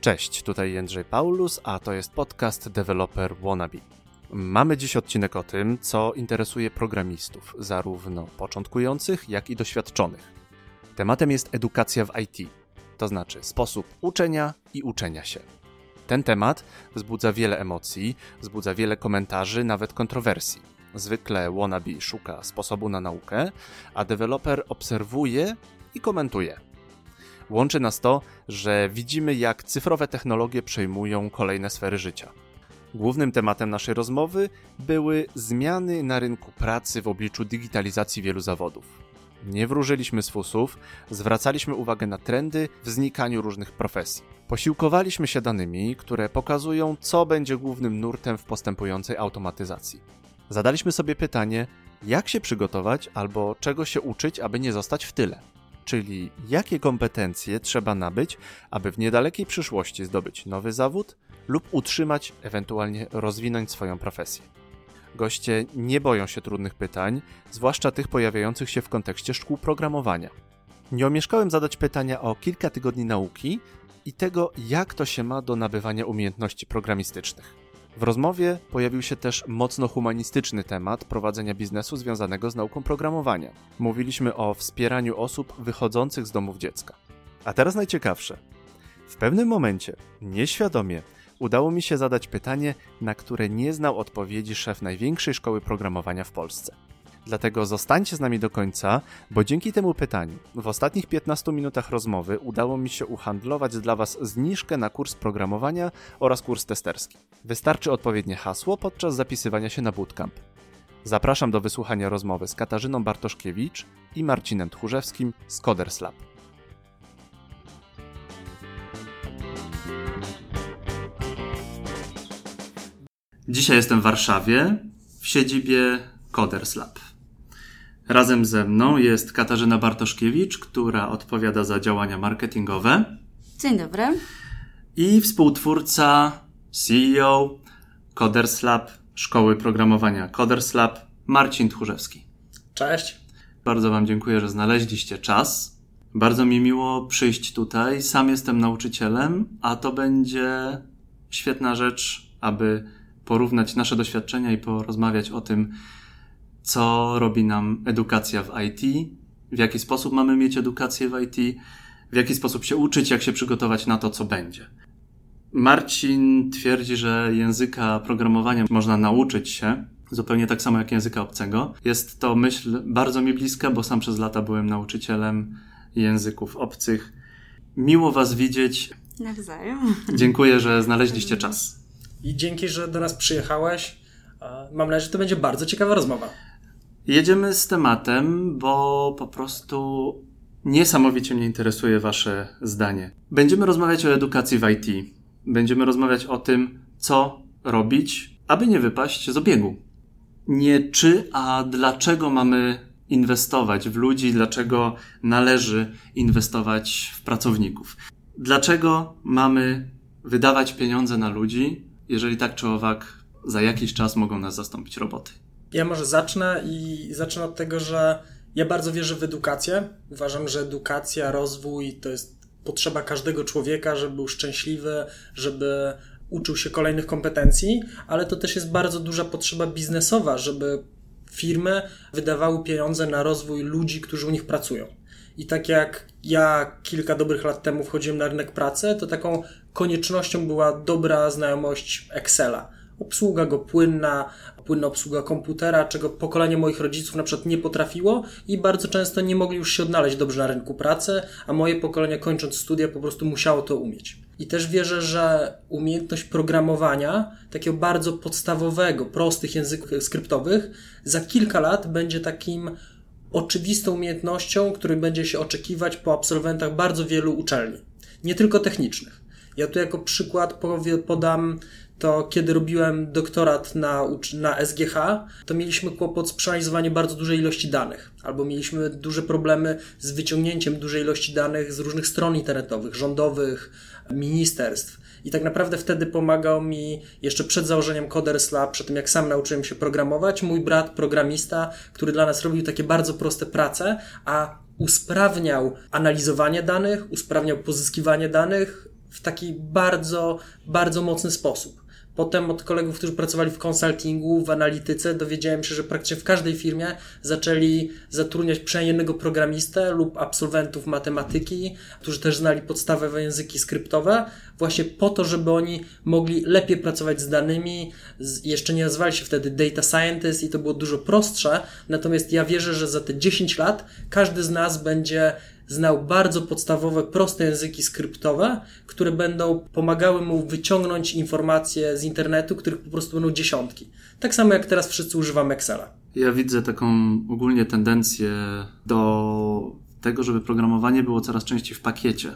Cześć, tutaj Jędrzej Paulus, a to jest podcast Developer Wannabe. Mamy dziś odcinek o tym, co interesuje programistów, zarówno początkujących, jak i doświadczonych. Tematem jest edukacja w IT, to znaczy sposób uczenia i uczenia się. Ten temat wzbudza wiele emocji, wzbudza wiele komentarzy, nawet kontrowersji. Zwykle wannabe szuka sposobu na naukę, a deweloper obserwuje i komentuje. Łączy nas to, że widzimy, jak cyfrowe technologie przejmują kolejne sfery życia. Głównym tematem naszej rozmowy były zmiany na rynku pracy w obliczu digitalizacji wielu zawodów. Nie wróżyliśmy z fusów, zwracaliśmy uwagę na trendy w znikaniu różnych profesji. Posiłkowaliśmy się danymi, które pokazują, co będzie głównym nurtem w postępującej automatyzacji. Zadaliśmy sobie pytanie, jak się przygotować albo czego się uczyć, aby nie zostać w tyle czyli jakie kompetencje trzeba nabyć, aby w niedalekiej przyszłości zdobyć nowy zawód lub utrzymać, ewentualnie rozwinąć swoją profesję. Goście nie boją się trudnych pytań, zwłaszcza tych pojawiających się w kontekście szkół programowania. Nie omieszkałem zadać pytania o kilka tygodni nauki i tego, jak to się ma do nabywania umiejętności programistycznych. W rozmowie pojawił się też mocno humanistyczny temat prowadzenia biznesu związanego z nauką programowania. Mówiliśmy o wspieraniu osób wychodzących z domów dziecka. A teraz najciekawsze. W pewnym momencie, nieświadomie, udało mi się zadać pytanie, na które nie znał odpowiedzi szef największej szkoły programowania w Polsce. Dlatego zostańcie z nami do końca, bo dzięki temu pytaniu w ostatnich 15 minutach rozmowy udało mi się uhandlować dla Was zniżkę na kurs programowania oraz kurs testerski. Wystarczy odpowiednie hasło podczas zapisywania się na bootcamp. Zapraszam do wysłuchania rozmowy z Katarzyną Bartoszkiewicz i Marcinem Tchórzewskim z Coders Lab. Dzisiaj jestem w Warszawie, w siedzibie Coders Lab. Razem ze mną jest Katarzyna Bartoszkiewicz, która odpowiada za działania marketingowe. Dzień dobry. I współtwórca, CEO Coders Lab, Szkoły Programowania Coders Lab, Marcin Tchórzewski. Cześć. Bardzo Wam dziękuję, że znaleźliście czas. Bardzo mi miło przyjść tutaj. Sam jestem nauczycielem, a to będzie świetna rzecz, aby porównać nasze doświadczenia i porozmawiać o tym, co robi nam edukacja w IT, w jaki sposób mamy mieć edukację w IT, w jaki sposób się uczyć, jak się przygotować na to, co będzie. Marcin twierdzi, że języka programowania można nauczyć się zupełnie tak samo jak języka obcego. Jest to myśl bardzo mi bliska, bo sam przez lata byłem nauczycielem języków obcych. Miło Was widzieć. Nawzajem. Dziękuję, że znaleźliście czas. I dzięki, że do nas przyjechałeś. Mam nadzieję, że to będzie bardzo ciekawa rozmowa. Jedziemy z tematem, bo po prostu niesamowicie mnie interesuje Wasze zdanie. Będziemy rozmawiać o edukacji w IT. Będziemy rozmawiać o tym, co robić, aby nie wypaść z obiegu. Nie czy, a dlaczego mamy inwestować w ludzi, dlaczego należy inwestować w pracowników. Dlaczego mamy wydawać pieniądze na ludzi, jeżeli tak czy owak za jakiś czas mogą nas zastąpić roboty. Ja może zacznę i zacznę od tego, że ja bardzo wierzę w edukację. Uważam, że edukacja, rozwój to jest potrzeba każdego człowieka, żeby był szczęśliwy, żeby uczył się kolejnych kompetencji, ale to też jest bardzo duża potrzeba biznesowa, żeby firmy wydawały pieniądze na rozwój ludzi, którzy u nich pracują. I tak jak ja kilka dobrych lat temu wchodziłem na rynek pracy, to taką koniecznością była dobra znajomość Excela obsługa go płynna, płynna obsługa komputera, czego pokolenie moich rodziców na przykład nie potrafiło i bardzo często nie mogli już się odnaleźć dobrze na rynku pracy, a moje pokolenie kończąc studia po prostu musiało to umieć. I też wierzę, że umiejętność programowania, takiego bardzo podstawowego, prostych języków skryptowych, za kilka lat będzie takim oczywistą umiejętnością, której będzie się oczekiwać po absolwentach bardzo wielu uczelni, nie tylko technicznych. Ja tu jako przykład podam to kiedy robiłem doktorat na, na SGH, to mieliśmy kłopot z przeanalizowaniem bardzo dużej ilości danych, albo mieliśmy duże problemy z wyciągnięciem dużej ilości danych z różnych stron internetowych, rządowych, ministerstw. I tak naprawdę wtedy pomagał mi jeszcze przed założeniem Coders Lab, przed tym jak sam nauczyłem się programować, mój brat programista, który dla nas robił takie bardzo proste prace, a usprawniał analizowanie danych, usprawniał pozyskiwanie danych, w taki bardzo, bardzo mocny sposób. Potem od kolegów, którzy pracowali w konsultingu, w analityce, dowiedziałem się, że praktycznie w każdej firmie zaczęli zatrudniać przynajmniej jednego programistę lub absolwentów matematyki, którzy też znali podstawowe języki skryptowe, właśnie po to, żeby oni mogli lepiej pracować z danymi. Jeszcze nie nazywali się wtedy data scientist i to było dużo prostsze. Natomiast ja wierzę, że za te 10 lat każdy z nas będzie znał bardzo podstawowe, proste języki skryptowe, które będą pomagały mu wyciągnąć informacje z internetu, których po prostu będą dziesiątki. Tak samo jak teraz wszyscy używamy Excela. Ja widzę taką ogólnie tendencję do tego, żeby programowanie było coraz częściej w pakiecie.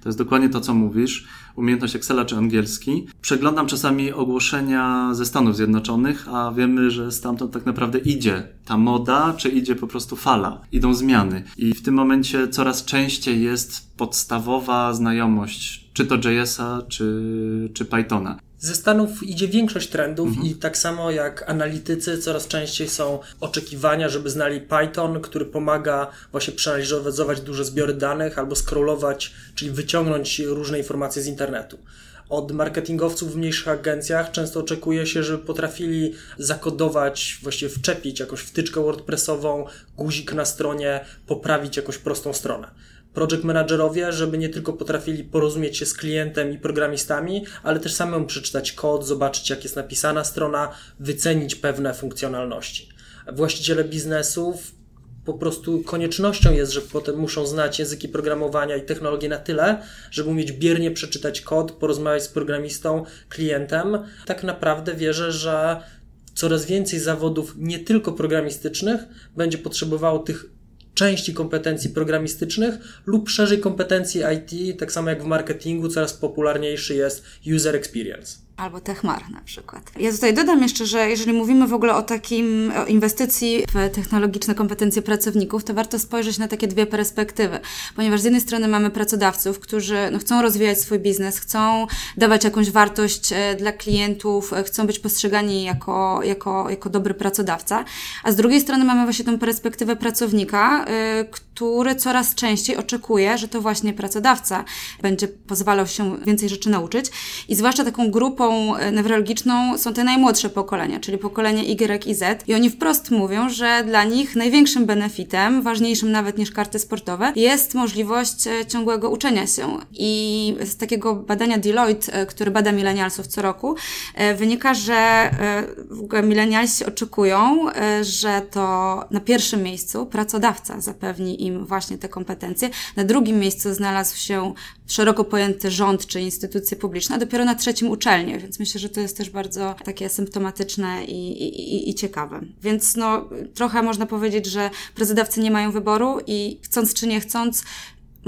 To jest dokładnie to, co mówisz. Umiejętność Excela czy angielski. Przeglądam czasami ogłoszenia ze Stanów Zjednoczonych, a wiemy, że stamtąd tak naprawdę idzie ta moda, czy idzie po prostu fala. Idą zmiany. I w tym momencie coraz częściej jest podstawowa znajomość, czy to JS-a, czy, czy Pythona. Ze Stanów idzie większość trendów mhm. i tak samo jak analitycy coraz częściej są oczekiwania, żeby znali Python, który pomaga właśnie przeanalizować duże zbiory danych albo scrollować, czyli wyciągnąć różne informacje z internetu. Od marketingowców w mniejszych agencjach często oczekuje się, żeby potrafili zakodować, właściwie wczepić jakąś wtyczkę WordPressową, guzik na stronie, poprawić jakąś prostą stronę project managerowie, żeby nie tylko potrafili porozumieć się z klientem i programistami, ale też samemu przeczytać kod, zobaczyć jak jest napisana strona, wycenić pewne funkcjonalności. Właściciele biznesów po prostu koniecznością jest, że potem muszą znać języki programowania i technologie na tyle, żeby umieć biernie przeczytać kod, porozmawiać z programistą, klientem. Tak naprawdę wierzę, że coraz więcej zawodów, nie tylko programistycznych, będzie potrzebowało tych części kompetencji programistycznych lub szerzej kompetencji IT, tak samo jak w marketingu coraz popularniejszy jest user experience albo Techmar na przykład. Ja tutaj dodam jeszcze, że jeżeli mówimy w ogóle o takim o inwestycji w technologiczne kompetencje pracowników, to warto spojrzeć na takie dwie perspektywy, ponieważ z jednej strony mamy pracodawców, którzy no, chcą rozwijać swój biznes, chcą dawać jakąś wartość e, dla klientów, e, chcą być postrzegani jako, jako, jako dobry pracodawca, a z drugiej strony mamy właśnie tą perspektywę pracownika, e, który coraz częściej oczekuje, że to właśnie pracodawca będzie pozwalał się więcej rzeczy nauczyć. I zwłaszcza taką grupą E, newralgiczną są te najmłodsze pokolenia, czyli pokolenie Y i Z. I oni wprost mówią, że dla nich największym benefitem, ważniejszym nawet niż karty sportowe, jest możliwość e, ciągłego uczenia się. I z takiego badania Deloitte, e, który bada milenialsów co roku, wynika, że w ogóle milenialsi oczekują, że to na pierwszym miejscu pracodawca zapewni im właśnie te kompetencje. Na drugim miejscu znalazł się szeroko pojęty rząd czy instytucje publiczne, a dopiero na trzecim uczelnie, więc myślę, że to jest też bardzo takie symptomatyczne i, i, i ciekawe. Więc no, trochę można powiedzieć, że prezydawcy nie mają wyboru i chcąc czy nie chcąc,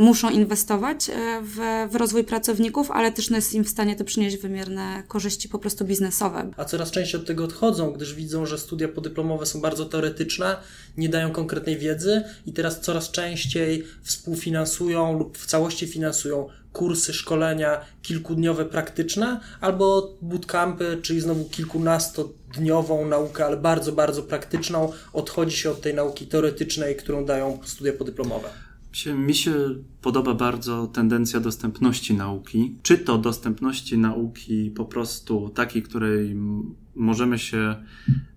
muszą inwestować e, w, w rozwój pracowników, ale też no jest im w stanie to przynieść wymierne korzyści po prostu biznesowe. A coraz częściej od tego odchodzą, gdyż widzą, że studia podyplomowe są bardzo teoretyczne, nie dają konkretnej wiedzy i teraz coraz częściej współfinansują lub w całości finansują kursy, szkolenia kilkudniowe praktyczne albo bootcampy, czyli znowu kilkunastodniową naukę, ale bardzo, bardzo praktyczną. Odchodzi się od tej nauki teoretycznej, którą dają studia podyplomowe. Mi się podoba bardzo tendencja dostępności nauki. Czy to dostępności nauki po prostu takiej, której możemy się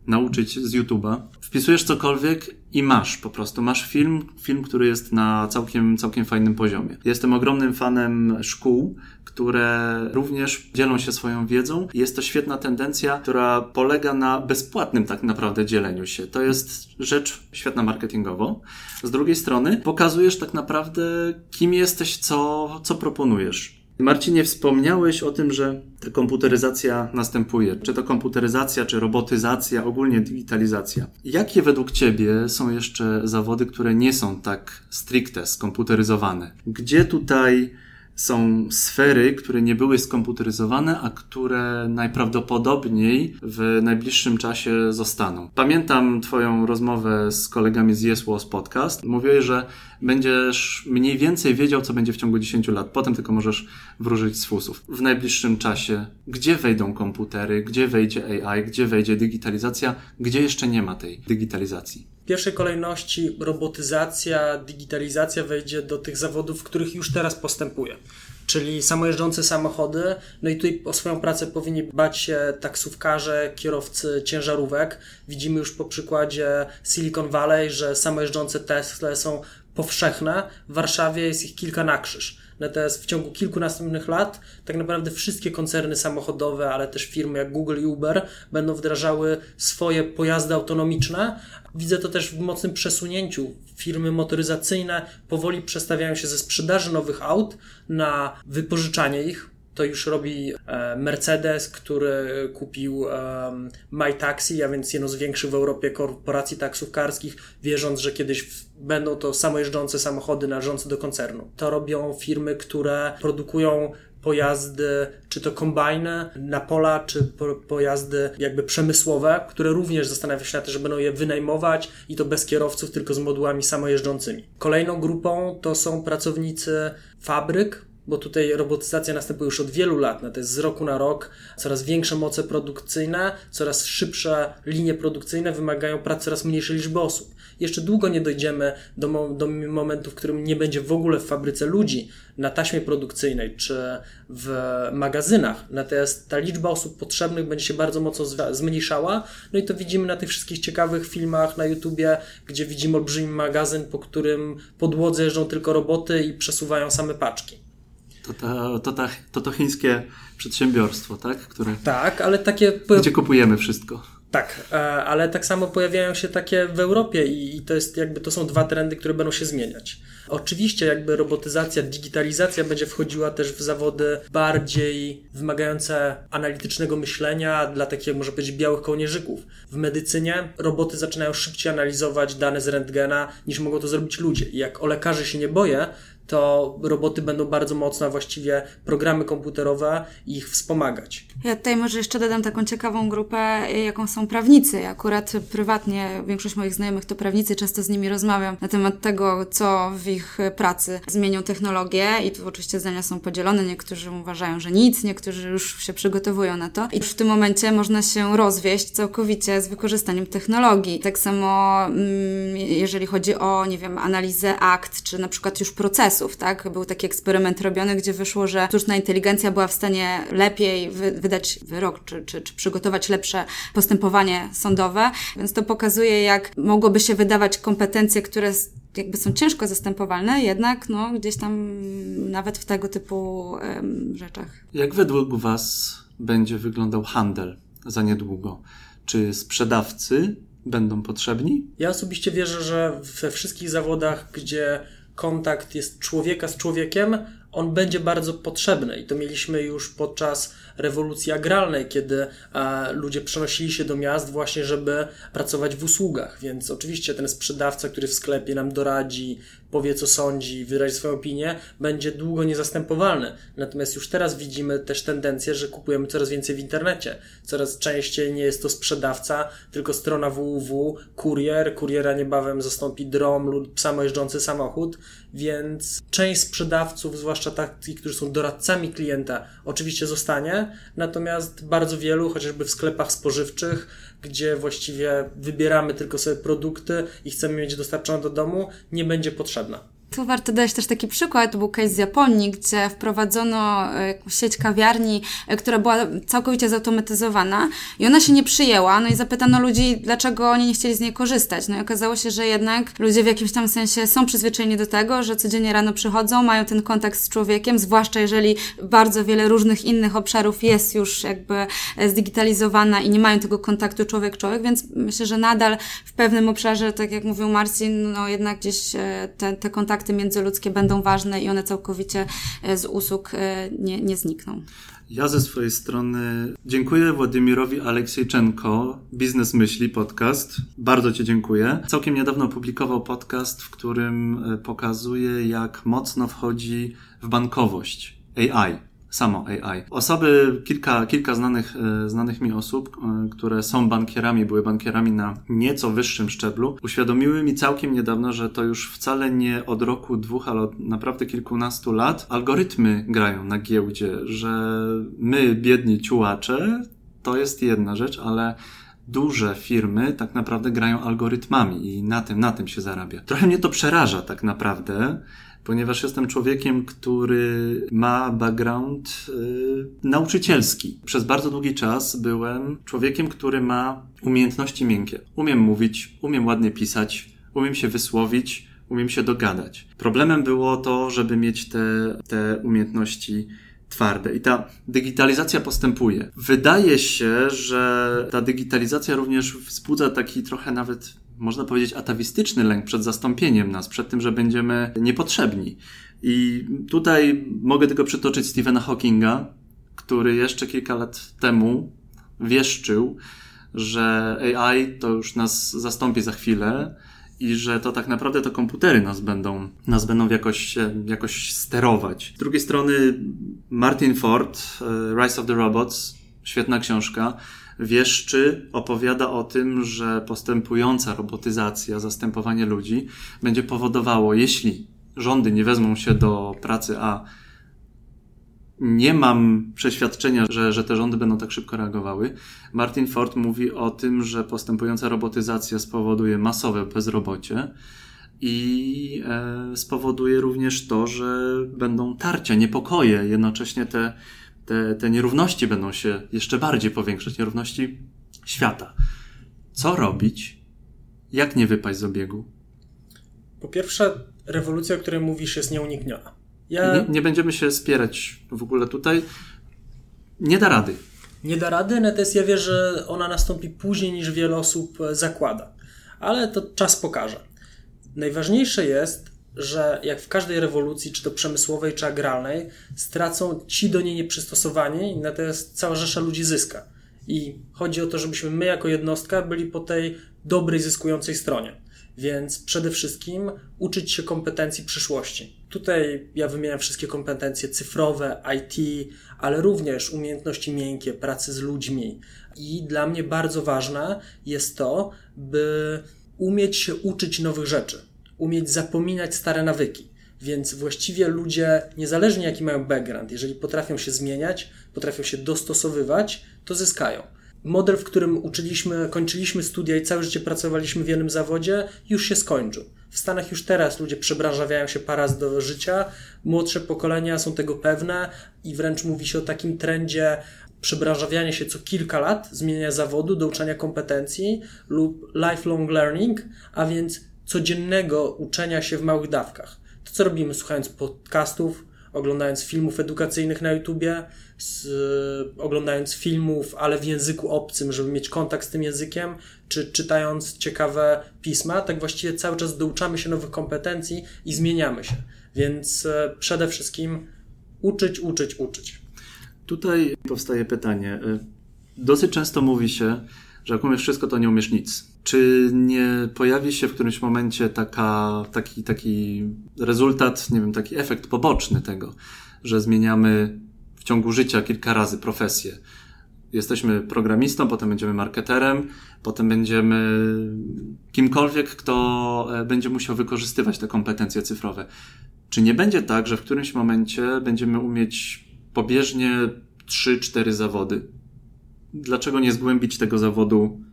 nauczyć z YouTube'a. Wpisujesz cokolwiek i masz po prostu. Masz film, film, który jest na całkiem, całkiem fajnym poziomie. Jestem ogromnym fanem szkół, które również dzielą się swoją wiedzą. Jest to świetna tendencja, która polega na bezpłatnym tak naprawdę dzieleniu się. To jest rzecz świetna marketingowo. Z drugiej strony pokazujesz tak naprawdę, kim jesteś, co, co proponujesz. Marcinie, wspomniałeś o tym, że ta komputeryzacja następuje. Czy to komputeryzacja, czy robotyzacja, ogólnie digitalizacja. Jakie według Ciebie są jeszcze zawody, które nie są tak stricte skomputeryzowane? Gdzie tutaj są sfery, które nie były skomputeryzowane, a które najprawdopodobniej w najbliższym czasie zostaną. Pamiętam Twoją rozmowę z kolegami z Yes Was Podcast. Mówiłeś, że będziesz mniej więcej wiedział, co będzie w ciągu 10 lat. Potem tylko możesz wróżyć z fusów. W najbliższym czasie, gdzie wejdą komputery, gdzie wejdzie AI, gdzie wejdzie digitalizacja, gdzie jeszcze nie ma tej digitalizacji? Pierwszej kolejności robotyzacja, digitalizacja wejdzie do tych zawodów, w których już teraz postępuje czyli samojeżdżące samochody. No i tutaj o swoją pracę powinni bać się taksówkarze, kierowcy ciężarówek. Widzimy już po przykładzie Silicon Valley, że samojeżdżące Tesla są powszechne. W Warszawie jest ich kilka na krzyż. Natomiast w ciągu kilku następnych lat tak naprawdę wszystkie koncerny samochodowe, ale też firmy jak Google i Uber będą wdrażały swoje pojazdy autonomiczne. Widzę to też w mocnym przesunięciu. Firmy motoryzacyjne powoli przestawiają się ze sprzedaży nowych aut na wypożyczanie ich, to już robi e, Mercedes, który kupił MyTaxi, a więc jedną z większych w Europie korporacji taksówkarskich, wierząc, że kiedyś będą to samojeżdżące samochody należące do koncernu. To robią firmy, które produkują pojazdy, czy to kombajny na pola, czy po, pojazdy jakby przemysłowe, które również zastanawia się na to, że będą je wynajmować i to bez kierowców, tylko z modułami samojeżdżącymi. Kolejną grupą to są pracownicy fabryk, bo tutaj robotyzacja następuje już od wielu lat, no to jest z roku na rok, coraz większe moce produkcyjne, coraz szybsze linie produkcyjne wymagają pracy coraz mniejszej liczby osób. Jeszcze długo nie dojdziemy do, do momentu, w którym nie będzie w ogóle w fabryce ludzi na taśmie produkcyjnej czy w magazynach, natomiast ta liczba osób potrzebnych będzie się bardzo mocno zmniejszała, no i to widzimy na tych wszystkich ciekawych filmach na YouTubie, gdzie widzimy olbrzymi magazyn, po którym podłodze jeżdżą tylko roboty i przesuwają same paczki. To, to, to, to, to, to chińskie przedsiębiorstwo, tak? Które, tak, ale takie. Gdzie kupujemy wszystko. Tak, e, ale tak samo pojawiają się takie w Europie i to jest jakby to są dwa trendy, które będą się zmieniać. Oczywiście jakby robotyzacja, digitalizacja będzie wchodziła też w zawody bardziej wymagające analitycznego myślenia dla takich, może powiedzieć, białych kołnierzyków. W medycynie roboty zaczynają szybciej analizować dane z rentgena niż mogą to zrobić ludzie. I jak o lekarzy się nie boję, to roboty będą bardzo mocno, właściwie programy komputerowe ich wspomagać. Ja tutaj może jeszcze dodam taką ciekawą grupę, jaką są prawnicy. Akurat prywatnie większość moich znajomych to prawnicy, często z nimi rozmawiam na temat tego, co w ich pracy zmienią technologie i tu oczywiście zdania są podzielone. Niektórzy uważają, że nic, niektórzy już się przygotowują na to. I w tym momencie można się rozwieść całkowicie z wykorzystaniem technologii. Tak samo mm, jeżeli chodzi o, nie wiem, analizę akt, czy na przykład już tak? Był taki eksperyment robiony, gdzie wyszło, że sztuczna inteligencja była w stanie lepiej wydać wyrok, czy, czy, czy przygotować lepsze postępowanie sądowe, więc to pokazuje, jak mogłoby się wydawać kompetencje, które jakby są ciężko zastępowalne, jednak no, gdzieś tam nawet w tego typu rzeczach. Jak według Was będzie wyglądał handel za niedługo? Czy sprzedawcy będą potrzebni? Ja osobiście wierzę, że we wszystkich zawodach, gdzie kontakt jest człowieka z człowiekiem, on będzie bardzo potrzebny. I to mieliśmy już podczas rewolucji agralnej, kiedy e, ludzie przenosili się do miast właśnie, żeby pracować w usługach. Więc oczywiście ten sprzedawca, który w sklepie nam doradzi, powie co sądzi, wyrazi swoją opinię, będzie długo niezastępowalny. Natomiast już teraz widzimy też tendencję, że kupujemy coraz więcej w internecie. Coraz częściej nie jest to sprzedawca, tylko strona www, kurier, kuriera niebawem zastąpi drom lub samojeżdżący samochód, więc część sprzedawców, zwłaszcza takich, którzy są doradcami klienta, oczywiście zostanie, natomiast bardzo wielu, chociażby w sklepach spożywczych, gdzie właściwie wybieramy tylko sobie produkty i chcemy mieć dostarczone do domu, nie będzie potrzebna. Tu warto dać też taki przykład, to był case z Japonii, gdzie wprowadzono e, sieć kawiarni, e, która była całkowicie zautomatyzowana i ona się nie przyjęła, no i zapytano ludzi, dlaczego oni nie chcieli z niej korzystać. No i okazało się, że jednak ludzie w jakimś tam sensie są przyzwyczajeni do tego, że codziennie rano przychodzą, mają ten kontakt z człowiekiem, zwłaszcza jeżeli bardzo wiele różnych innych obszarów jest już jakby e, zdigitalizowana i nie mają tego kontaktu człowiek-człowiek, więc myślę, że nadal w pewnym obszarze, tak jak mówił Marcin, no jednak gdzieś te, te kontakty kontakty międzyludzkie będą ważne i one całkowicie e, z usług e, nie, nie znikną. Ja ze swojej strony dziękuję Władimirowi Aleksiejczenko, Biznes Myśli podcast. Bardzo Ci dziękuję. Całkiem niedawno opublikował podcast, w którym e, pokazuje, jak mocno wchodzi w bankowość AI samo AI. Osoby, kilka, kilka znanych, e, znanych mi osób, e, które są bankierami, były bankierami na nieco wyższym szczeblu, uświadomiły mi całkiem niedawno, że to już wcale nie od roku, dwóch, ale od naprawdę kilkunastu lat algorytmy grają na giełdzie, że my, biedni ciułacze, to jest jedna rzecz, ale duże firmy tak naprawdę grają algorytmami i na tym, na tym się zarabia. Trochę mnie to przeraża tak naprawdę, ponieważ jestem człowiekiem, który ma background yy, nauczycielski. Przez bardzo długi czas byłem człowiekiem, który ma umiejętności miękkie. Umiem mówić, umiem ładnie pisać, umiem się wysłowić, umiem się dogadać. Problemem było to, żeby mieć te, te umiejętności twarde. I ta digitalizacja postępuje. Wydaje się, że ta digitalizacja również wzbudza taki trochę nawet, można powiedzieć, atawistyczny lęk przed zastąpieniem nas, przed tym, że będziemy niepotrzebni. I tutaj mogę tylko przytoczyć Stephena Hawkinga, który jeszcze kilka lat temu wieszczył, że AI to już nas zastąpi za chwilę i że to tak naprawdę to komputery nas będą, nas będą jakoś, jakoś sterować. Z drugiej strony Martin Ford, e, Rise of the Robots, świetna książka, wieszczy, opowiada o tym, że postępująca robotyzacja, zastępowanie ludzi będzie powodowało, jeśli rządy nie wezmą się do pracy, a nie mam przeświadczenia, że, że te rządy będą tak szybko reagowały. Martin Ford mówi o tym, że postępująca robotyzacja spowoduje masowe bezrobocie i e, spowoduje również to, że będą tarcia, niepokoje, jednocześnie te, te, te nierówności będą się jeszcze bardziej powiększać, nierówności świata. Co robić? Jak nie wypaść z obiegu? Po pierwsze, rewolucja, o której mówisz, jest nieunikniona. Ja... Nie, nie, będziemy się spierać w ogóle tutaj. Nie da rady. Nie da rady, natomiast ja wierzę, że ona nastąpi później niż wiele osób zakłada. Ale to czas pokaże. Najważniejsze jest, że jak w każdej rewolucji, czy to przemysłowej, czy agralnej, stracą ci do niej nieprzystosowani, natomiast cała rzesza ludzi zyska. I chodzi o to, żebyśmy my jako jednostka byli po tej dobrej, zyskującej stronie. Więc przede wszystkim uczyć się kompetencji przyszłości. Tutaj ja wymieniam wszystkie kompetencje cyfrowe, IT, ale również umiejętności miękkie, pracy z ludźmi. I dla mnie bardzo ważne jest to, by umieć się uczyć nowych rzeczy, umieć zapominać stare nawyki. Więc właściwie ludzie, niezależnie jaki mają background, jeżeli potrafią się zmieniać, potrafią się dostosowywać, to zyskają model, w którym uczyliśmy, kończyliśmy studia i całe życie pracowaliśmy w jednym zawodzie, już się skończył. W Stanach już teraz ludzie przebranżawiają się paraz do życia, młodsze pokolenia są tego pewne i wręcz mówi się o takim trendzie przebranżawiania się co kilka lat, zmieniania zawodu, douczania kompetencji lub lifelong learning, a więc codziennego uczenia się w małych dawkach. To, co robimy słuchając podcastów, oglądając filmów edukacyjnych na YouTubie, z, oglądając filmów, ale w języku obcym, żeby mieć kontakt z tym językiem, czy czytając ciekawe pisma, tak właściwie cały czas douczamy się nowych kompetencji i zmieniamy się. Więc e, przede wszystkim uczyć, uczyć, uczyć. Tutaj powstaje pytanie. E, dosyć często mówi się, że jak umiesz wszystko, to nie umiesz nic. Czy nie pojawi się w którymś momencie taka, taki, taki rezultat, nie wiem, taki efekt poboczny tego, że zmieniamy w ciągu życia kilka razy profesję? Jesteśmy programistą, potem będziemy marketerem, potem będziemy kimkolwiek, kto e, będzie musiał wykorzystywać te kompetencje cyfrowe. Czy nie będzie tak, że w którymś momencie będziemy umieć pobieżnie 3-4 zawody? Dlaczego nie zgłębić tego zawodu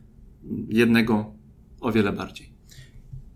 jednego o wiele bardziej.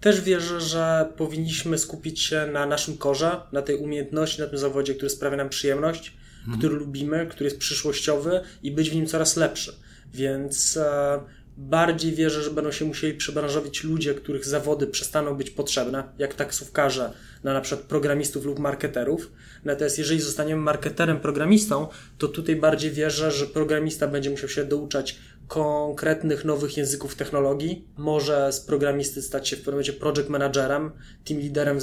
Też wierzę, że powinniśmy skupić się na naszym korze, na tej umiejętności, na tym zawodzie, który sprawia nam przyjemność, mhm. który lubimy, który jest przyszłościowy i być w nim coraz lepszy. Więc e, bardziej wierzę, że będą się musieli przebranżowić ludzie, których zawody przestaną być potrzebne, jak taksówkarze, na, na przykład programistów lub marketerów. Natomiast jeżeli zostaniemy marketerem, programistą, to tutaj bardziej wierzę, że programista będzie musiał się douczać konkretnych nowych języków technologii. Może z programisty stać się w pewnym momencie project managerem, team liderem w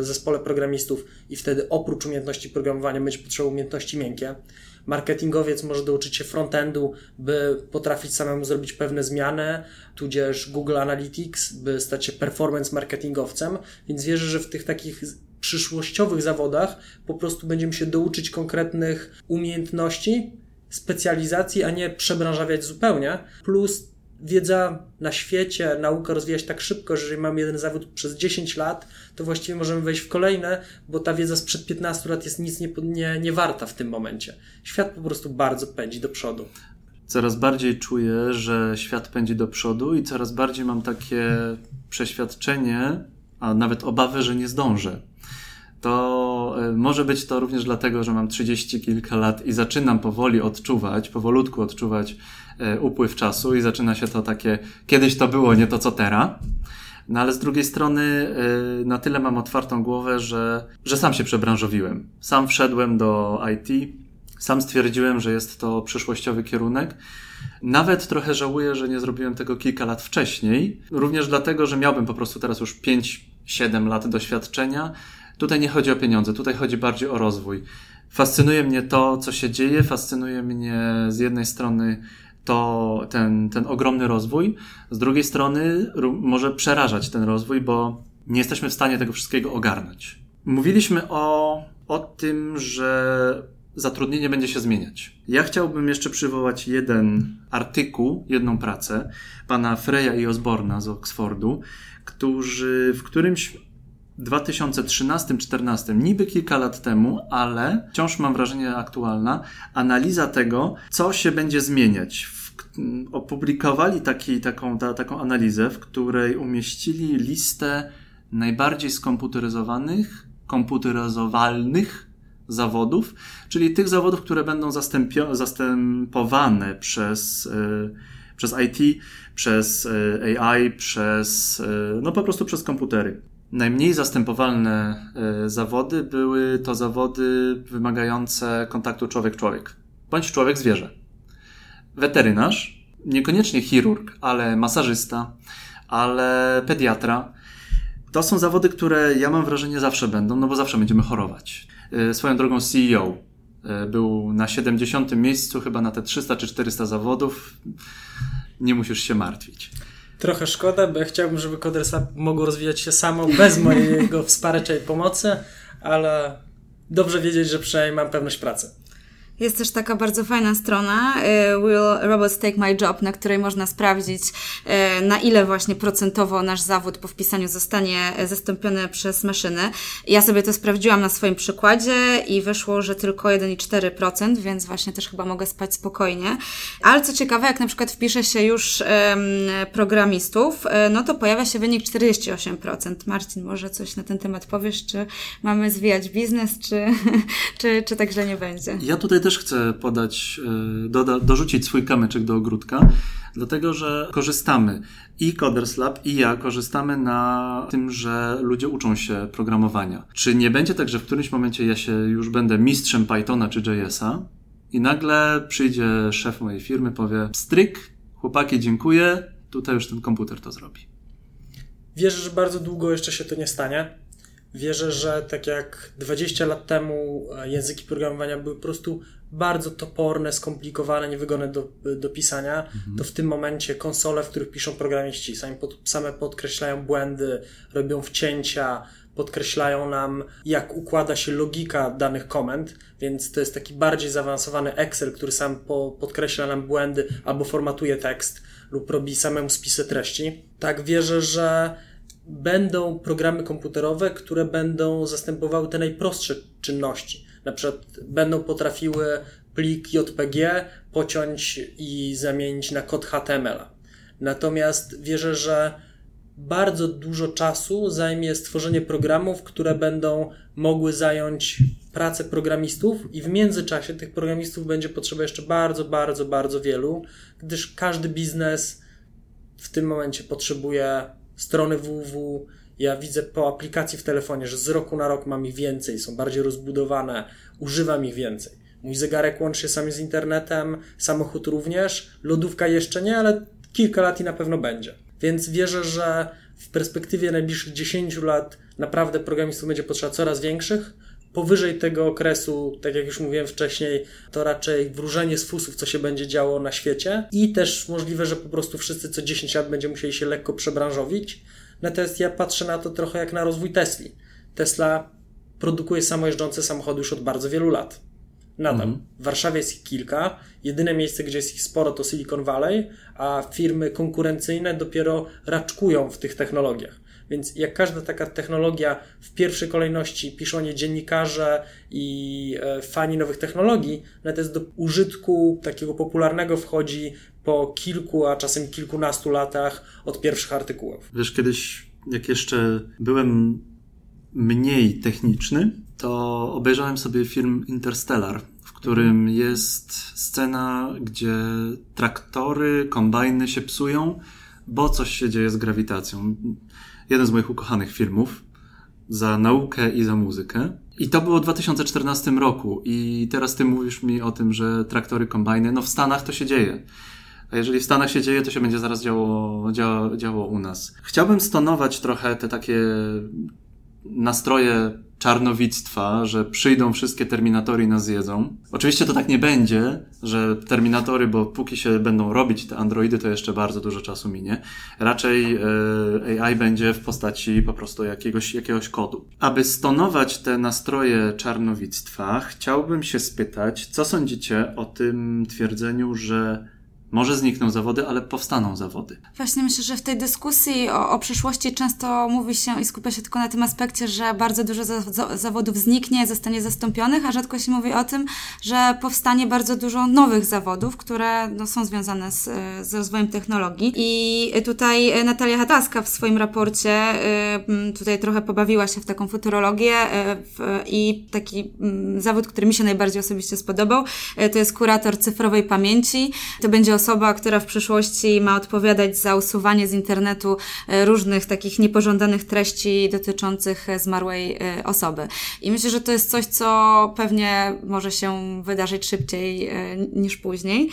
zespole programistów i wtedy oprócz umiejętności programowania będzie potrzebował umiejętności miękkie. Marketingowiec może douczyć się frontendu, by potrafić samemu zrobić pewne zmiany, tudzież Google Analytics, by stać się performance marketingowcem, więc wierzę, że w tych takich przyszłościowych zawodach po prostu będziemy się douczyć konkretnych umiejętności, specjalizacji, a nie przebranżawiać zupełnie. Plus wiedza na świecie, nauka rozwija się tak szybko, że jeżeli mamy jeden zawód przez 10 lat, to właściwie możemy wejść w kolejne, bo ta wiedza sprzed 15 lat jest nic nie, nie, nie warta w tym momencie. Świat po prostu bardzo pędzi do przodu. Coraz bardziej czuję, że świat pędzi do przodu i coraz bardziej mam takie przeświadczenie, a nawet obawy, że nie zdążę. to e, może być to również dlatego, że mam 30 kilka lat i zaczynam powoli odczuwać, powolutku odczuwać e, upływ czasu i zaczyna się to takie, kiedyś to było, nie to co teraz. No ale z drugiej strony e, na tyle mam otwartą głowę, że, że sam się przebranżowiłem. Sam wszedłem do IT, sam stwierdziłem, że jest to przyszłościowy kierunek. Nawet trochę żałuję, że nie zrobiłem tego kilka lat wcześniej. Również dlatego, że miałbym po prostu teraz już 5-7 lat doświadczenia Tutaj nie chodzi o pieniądze, tutaj chodzi bardziej o rozwój. Fascynuje mnie to, co się dzieje, fascynuje mnie z jednej strony to ten, ten ogromny rozwój, z drugiej strony może przerażać ten rozwój, bo nie jesteśmy w stanie tego wszystkiego ogarnąć. Mówiliśmy o, o tym, że zatrudnienie będzie się zmieniać. Ja chciałbym jeszcze przywołać jeden artykuł, jedną pracę pana Freya i Osborna z Oxfordu, którzy w którymś 2013-14, niby kilka lat temu, ale wciąż mam wrażenie aktualna, analiza tego, co się będzie zmieniać. Opublikowali taki, taką, ta, taką analizę, w której umieścili listę najbardziej skomputeryzowanych, komputeryzowalnych zawodów, czyli tych zawodów, które będą zastępowane przez, yy, przez IT, przez yy, AI, przez, yy, no po prostu przez komputery. Najmniej zastępowalne e, zawody były to zawody wymagające kontaktu człowiek-człowiek, bądź człowiek-zwierzę. Weterynarz, niekoniecznie chirurg, ale masażysta, ale pediatra. To są zawody, które ja mam wrażenie zawsze będą, no bo zawsze będziemy chorować. E, swoją drogą CEO e, był na 70. miejscu, chyba na te 300 czy 400 zawodów. Nie musisz się martwić. Trochę szkoda, bo ja chciałbym, żeby Codersa mogło rozwijać się samo bez mojego wsparcia i pomocy, ale dobrze wiedzieć, że przynajmniej mam pewność pracy. Jest też taka bardzo fajna strona y, Will Robots Take My Job, na której można sprawdzić, y, na ile właśnie procentowo nasz zawód po wpisaniu zostanie zastąpiony przez maszyny. Ja sobie to sprawdziłam na swoim przykładzie i wyszło, że tylko 1,4%, więc właśnie też chyba mogę spać spokojnie. Ale co ciekawe, jak na przykład wpisze się już programistów, y, no to pojawia się wynik 48%. Marcin, może coś na ten temat powiesz, czy mamy zwijać biznes, czy, czy, czy tak nie będzie? Ja tutaj też chcę podać, e, doda, dorzucić swój kamyczek do ogródka, dlatego że korzystamy i Coders Lab, i ja korzystamy na tym, że ludzie uczą się programowania. Czy nie będzie tak, że w którymś momencie ja się już będę mistrzem Pythona czy JS-a i nagle przyjdzie szef mojej firmy, powie stryk, chłopaki, dziękuję, tutaj już ten komputer to zrobi. Wierzę, że bardzo długo jeszcze się to nie stanie Wierzę, że tak jak 20 lat temu e, języki programowania były po prostu bardzo toporne, skomplikowane, niewygodne do, do pisania, mhm. to w tym momencie konsole, w których piszą programiści, same, pod, same podkreślają błędy, robią wcięcia, podkreślają nam, jak układa się logika danych komend, więc to jest taki bardziej zaawansowany Excel, który sam po, podkreśla nam błędy albo formatuje tekst lub robi samemu spisy treści. Tak wierzę, że będą programy komputerowe, które będą zastępowały te najprostsze czynności. Na przykład będą potrafiły plik JPG pociąć i zamienić na kod HTML. Natomiast wierzę, że bardzo dużo czasu zajmie stworzenie programów, które będą mogły zająć pracę programistów, i w międzyczasie tych programistów będzie potrzeba jeszcze bardzo, bardzo, bardzo wielu, gdyż każdy biznes w tym momencie potrzebuje strony www. Ja widzę po aplikacji w telefonie, że z roku na rok mam ich więcej, są bardziej rozbudowane, używam ich więcej. Mój zegarek łączy się sam z internetem, samochód również, lodówka jeszcze nie, ale kilka lat i na pewno będzie. Więc wierzę, że w perspektywie najbliższych 10 lat naprawdę programistów będzie potrzeba coraz większych. Powyżej tego okresu, tak jak już mówiłem wcześniej, to raczej wróżenie z fusów, co się będzie działo na świecie. I też możliwe, że po prostu wszyscy co 10 lat będziemy musieli się lekko przebranżowić. Natomiast ja patrzę na to trochę jak na rozwój Tesli. Tesla produkuje samojeżdżące samochody już od bardzo wielu lat. Nadal. Mhm. W Warszawie jest ich kilka. Jedyne miejsce, gdzie jest ich sporo, to Silicon Valley, a firmy konkurencyjne dopiero raczkują w tych technologiach. Więc jak każda taka technologia, w pierwszej kolejności piszą nie dziennikarze i e, fani nowych technologii, natomiast do użytku takiego popularnego wchodzi po kilku, a czasem kilkunastu latach od pierwszych artykułów. Wiesz, kiedyś, jak jeszcze byłem mniej techniczny, to obejrzałem sobie film Interstellar, w którym jest scena, gdzie traktory, kombajny się psują, bo coś się dzieje z grawitacją. Jeden z moich ukochanych filmów za naukę i za muzykę. I to było w 2014 roku. I teraz ty mówisz mi o tym, że traktory, kombajny, no w Stanach to się dzieje. A jeżeli w Stanach się dzieje, to się będzie zaraz działo, działo, działo u nas. Chciałbym stonować trochę te takie nastroje czarnowictwa, że przyjdą wszystkie terminatory i nas zjedzą. Oczywiście to tak nie będzie, że terminatory, bo póki się będą robić te androidy, to jeszcze bardzo dużo czasu minie. Raczej e, AI będzie w postaci po prostu jakiegoś, jakiegoś kodu. Aby stonować te nastroje czarnowictwa, chciałbym się spytać, co sądzicie o tym twierdzeniu, że może znikną zawody, ale powstaną zawody. Właśnie myślę, że w tej dyskusji o, o przyszłości często mówi się i skupia się tylko na tym aspekcie, że bardzo dużo za, za, zawodów zniknie, zostanie zastąpionych, a rzadko się mówi o tym, że powstanie bardzo dużo nowych zawodów, które no, są związane z, z rozwojem technologii. I tutaj Natalia Hataska w swoim raporcie y, tutaj trochę pobawiła się w taką futurologię y, i taki mm, zawód, który mi się najbardziej osobiście spodobał, y, to jest kurator cyfrowej pamięci. To będzie osoba, która w przyszłości ma odpowiadać za usuwanie z internetu e, różnych takich niepożądanych treści dotyczących e, zmarłej e, osoby. I myślę, że to jest coś, co pewnie może się wydarzyć szybciej niż później.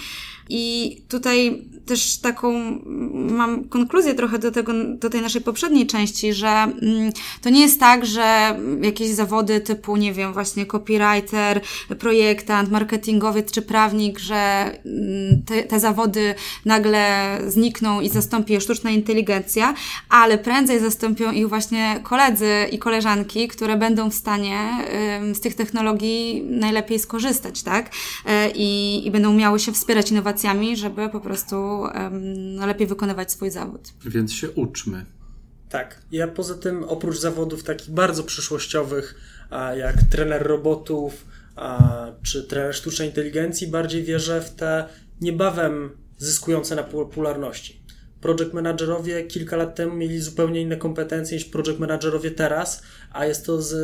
I tutaj też taką mam konkluzję trochę do, tego, do tej naszej poprzedniej części, że mm, to nie jest tak, że jakieś zawody typu, nie wiem, właśnie copywriter, projektant, marketingowiec czy prawnik, że mm, te, te zawody nagle znikną i zastąpi je sztuczna inteligencja, ale prędzej zastąpią ich właśnie koledzy i koleżanki, które będą w stanie z tych technologii najlepiej skorzystać, tak? E, I, i będą miały się wspierać innowacjami, żeby po prostu no, lepiej wykonywać swój zawód. Więc się uczmy. Tak. Ja poza tym, oprócz zawodów takich bardzo przyszłościowych, jak trener robotów czy trener sztucznej inteligencji, bardziej wierzę w te niebawem zyskujące na popularności. Project managerowie kilka lat temu mieli zupełnie inne kompetencje niż project managerowie teraz, a jest to z,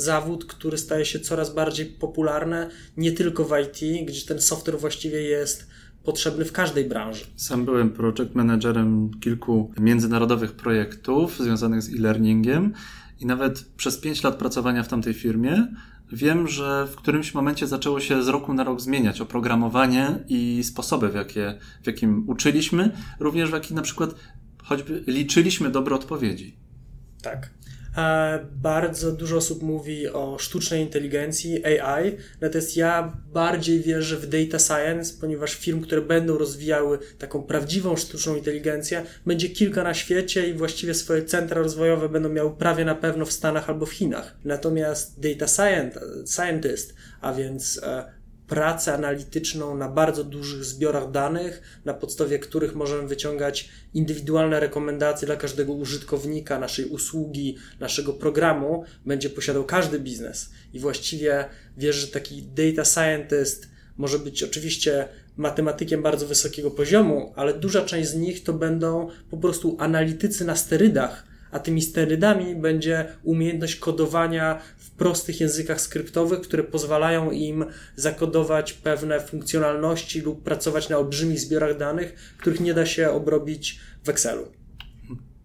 zawód, który staje się coraz bardziej popularny, nie tylko w IT, gdzie ten software właściwie jest potrzebny w każdej branży. Sam byłem project managerem kilku międzynarodowych projektów związanych z e-learningiem i nawet przez pięć lat pracowania w tamtej firmie wiem, że w którymś momencie zaczęło się z roku na rok zmieniać oprogramowanie i sposoby, w, jakie, w jakim uczyliśmy, również w jaki na przykład choćby liczyliśmy dobre odpowiedzi. Tak. Bardzo dużo osób mówi o sztucznej inteligencji, AI, natomiast ja bardziej wierzę w data science, ponieważ firm, które będą rozwijały taką prawdziwą sztuczną inteligencję, będzie kilka na świecie i właściwie swoje centra rozwojowe będą miały prawie na pewno w Stanach albo w Chinach. Natomiast data scientist, a więc e, pracę analityczną na bardzo dużych zbiorach danych, na podstawie których możemy wyciągać indywidualne rekomendacje dla każdego użytkownika naszej usługi, naszego programu, będzie posiadał każdy biznes. I właściwie wierzę, że taki data scientist może być oczywiście matematykiem bardzo wysokiego poziomu, ale duża część z nich to będą po prostu analitycy na sterydach, a tymi sterydami będzie umiejętność kodowania prostych językach skryptowych, które pozwalają im zakodować pewne funkcjonalności lub pracować na olbrzymich zbiorach danych, których nie da się obrobić w Excelu.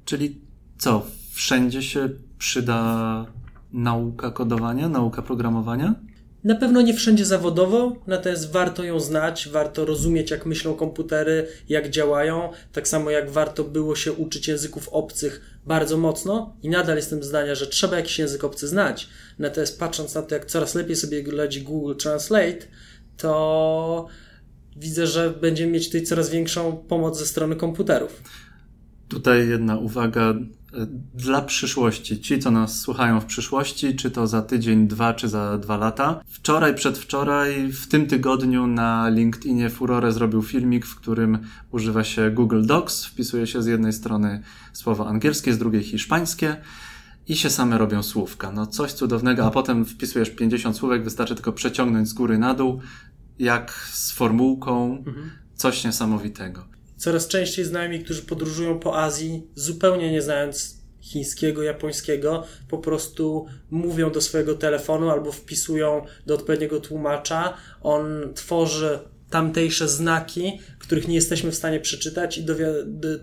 Czyli co, wszędzie się przyda nauka kodowania, nauka programowania? Na pewno nie wszędzie zawodowo, natomiast warto ją znać, warto rozumieć, jak myślą komputery, jak działają, tak samo jak warto było się uczyć języków obcych bardzo mocno i nadal jestem zdania, że trzeba jakiś język obcy znać. Natomiast patrząc na to, jak coraz lepiej sobie radzi Google Translate, to widzę, że będziemy mieć tutaj coraz większą pomoc ze strony komputerów. Tutaj jedna uwaga dla przyszłości. Ci, co nas słuchają w przyszłości, czy to za tydzień, dwa, czy za dwa lata. Wczoraj, przedwczoraj, w tym tygodniu na LinkedInie Furore zrobił filmik, w którym używa się Google Docs. Wpisuje się z jednej strony słowa angielskie, z drugiej hiszpańskie i się same robią słówka. No coś cudownego, a potem wpisujesz 50 słówek, wystarczy tylko przeciągnąć z góry na dół, jak z formułką. Mhm. Coś niesamowitego. Coraz częściej znajomi, którzy podróżują po Azji, zupełnie nie znając chińskiego, japońskiego, po prostu mówią do swojego telefonu albo wpisują do odpowiedniego tłumacza. On tworzy tamtejsze znaki, których nie jesteśmy w stanie przeczytać i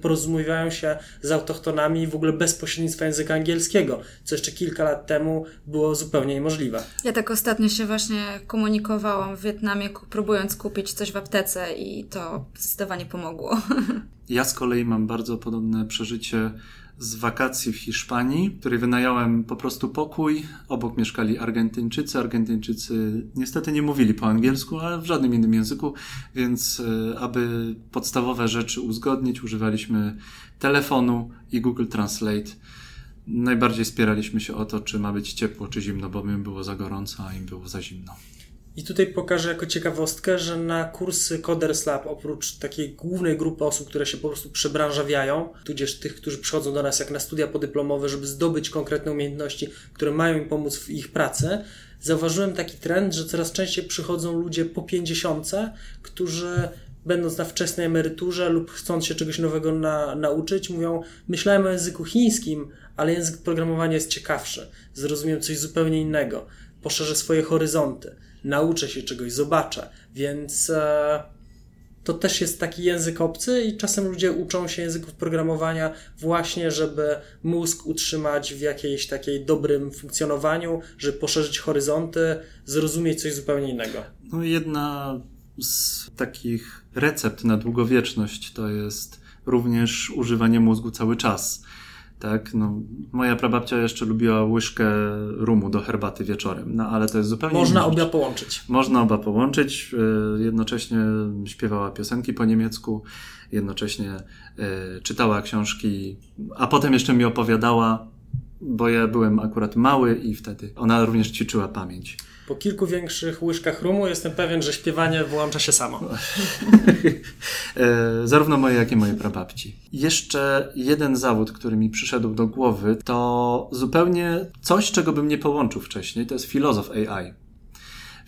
porozumiewają się z autochtonami w ogóle bez pośrednictwa języka angielskiego, co jeszcze kilka lat temu było zupełnie niemożliwe. Ja tak ostatnio się właśnie komunikowałam w Wietnamie, próbując kupić coś w aptece i to zdecydowanie pomogło. Ja z kolei mam bardzo podobne przeżycie z wakacji w Hiszpanii, której wynająłem po prostu pokój. Obok mieszkali Argentyńczycy. Argentyńczycy niestety nie mówili po angielsku, ale w żadnym innym języku, więc e, aby podstawowe rzeczy uzgodnić, używaliśmy telefonu i Google Translate. Najbardziej spieraliśmy się o to, czy ma być ciepło, czy zimno, bo mi było za gorąco, a im było za zimno. I tutaj pokażę jako ciekawostkę, że na kursy Coders Lab, oprócz takiej głównej grupy osób, które się po prostu przebranżawiają, tudzież tych, którzy przychodzą do nas jak na studia podyplomowe, żeby zdobyć konkretne umiejętności, które mają im pomóc w ich pracy, zauważyłem taki trend, że coraz częściej przychodzą ludzie po 50, którzy będąc na wczesnej emeryturze lub chcąc się czegoś nowego na, nauczyć, mówią: Myślałem o języku chińskim, ale język programowania jest ciekawszy, zrozumiem coś zupełnie innego, poszerzę swoje horyzonty nauczę się czegoś, zobaczę. Więc e, to też jest taki język obcy i czasem ludzie uczą się języków programowania właśnie, żeby mózg utrzymać w jakiejś takiej dobrym funkcjonowaniu, żeby poszerzyć horyzonty, zrozumieć coś zupełnie innego. No jedna z takich recept na długowieczność to jest również używanie mózgu cały czas tak? No, moja prababcia jeszcze lubiła łyżkę rumu do herbaty wieczorem, no ale to jest zupełnie Można oba połączyć. Można oba połączyć. E, jednocześnie śpiewała piosenki po niemiecku, jednocześnie e, czytała książki, a potem jeszcze mi opowiadała, bo ja byłem akurat mały i wtedy ona również ćwiczyła pamięć. Po kilku większych łyżkach rumu jestem pewien, że śpiewanie włącza się samo. E, zarówno moje, jak i moje prababci. Jeszcze jeden zawód, który mi przyszedł do głowy, to zupełnie coś, czego bym nie połączył wcześniej, to jest filozof AI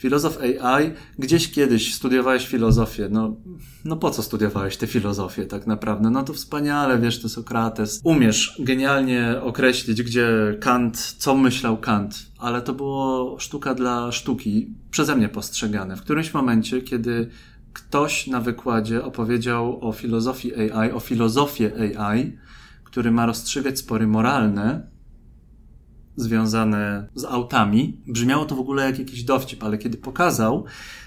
filozof AI, gdzieś kiedyś studiowałeś filozofię, no, no po co studiowałeś tę filozofię tak naprawdę? No to wspaniale, wiesz, to Sokrates. Umiesz genialnie określić, gdzie Kant, co myślał Kant, ale to było sztuka dla sztuki, przeze mnie postrzegane. W którymś momencie, kiedy ktoś na wykładzie opowiedział o filozofii AI, o filozofię AI, który ma rozstrzygać spory moralne, związane z autami. Brzmiało to w ogóle jak jakiś dowcip, ale kiedy pokazał,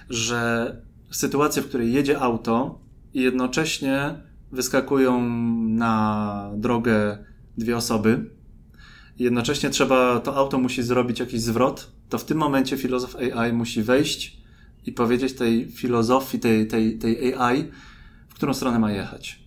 że sytuacja, w której jedzie auto i jednocześnie wyskakują na drogę dwie osoby, jednocześnie trzeba, to auto musi zrobić jakiś zwrot, to w tym momencie filozof AI musi wejść i powiedzieć tej filozofii, tej, tej, tej AI, w którą stronę ma jechać.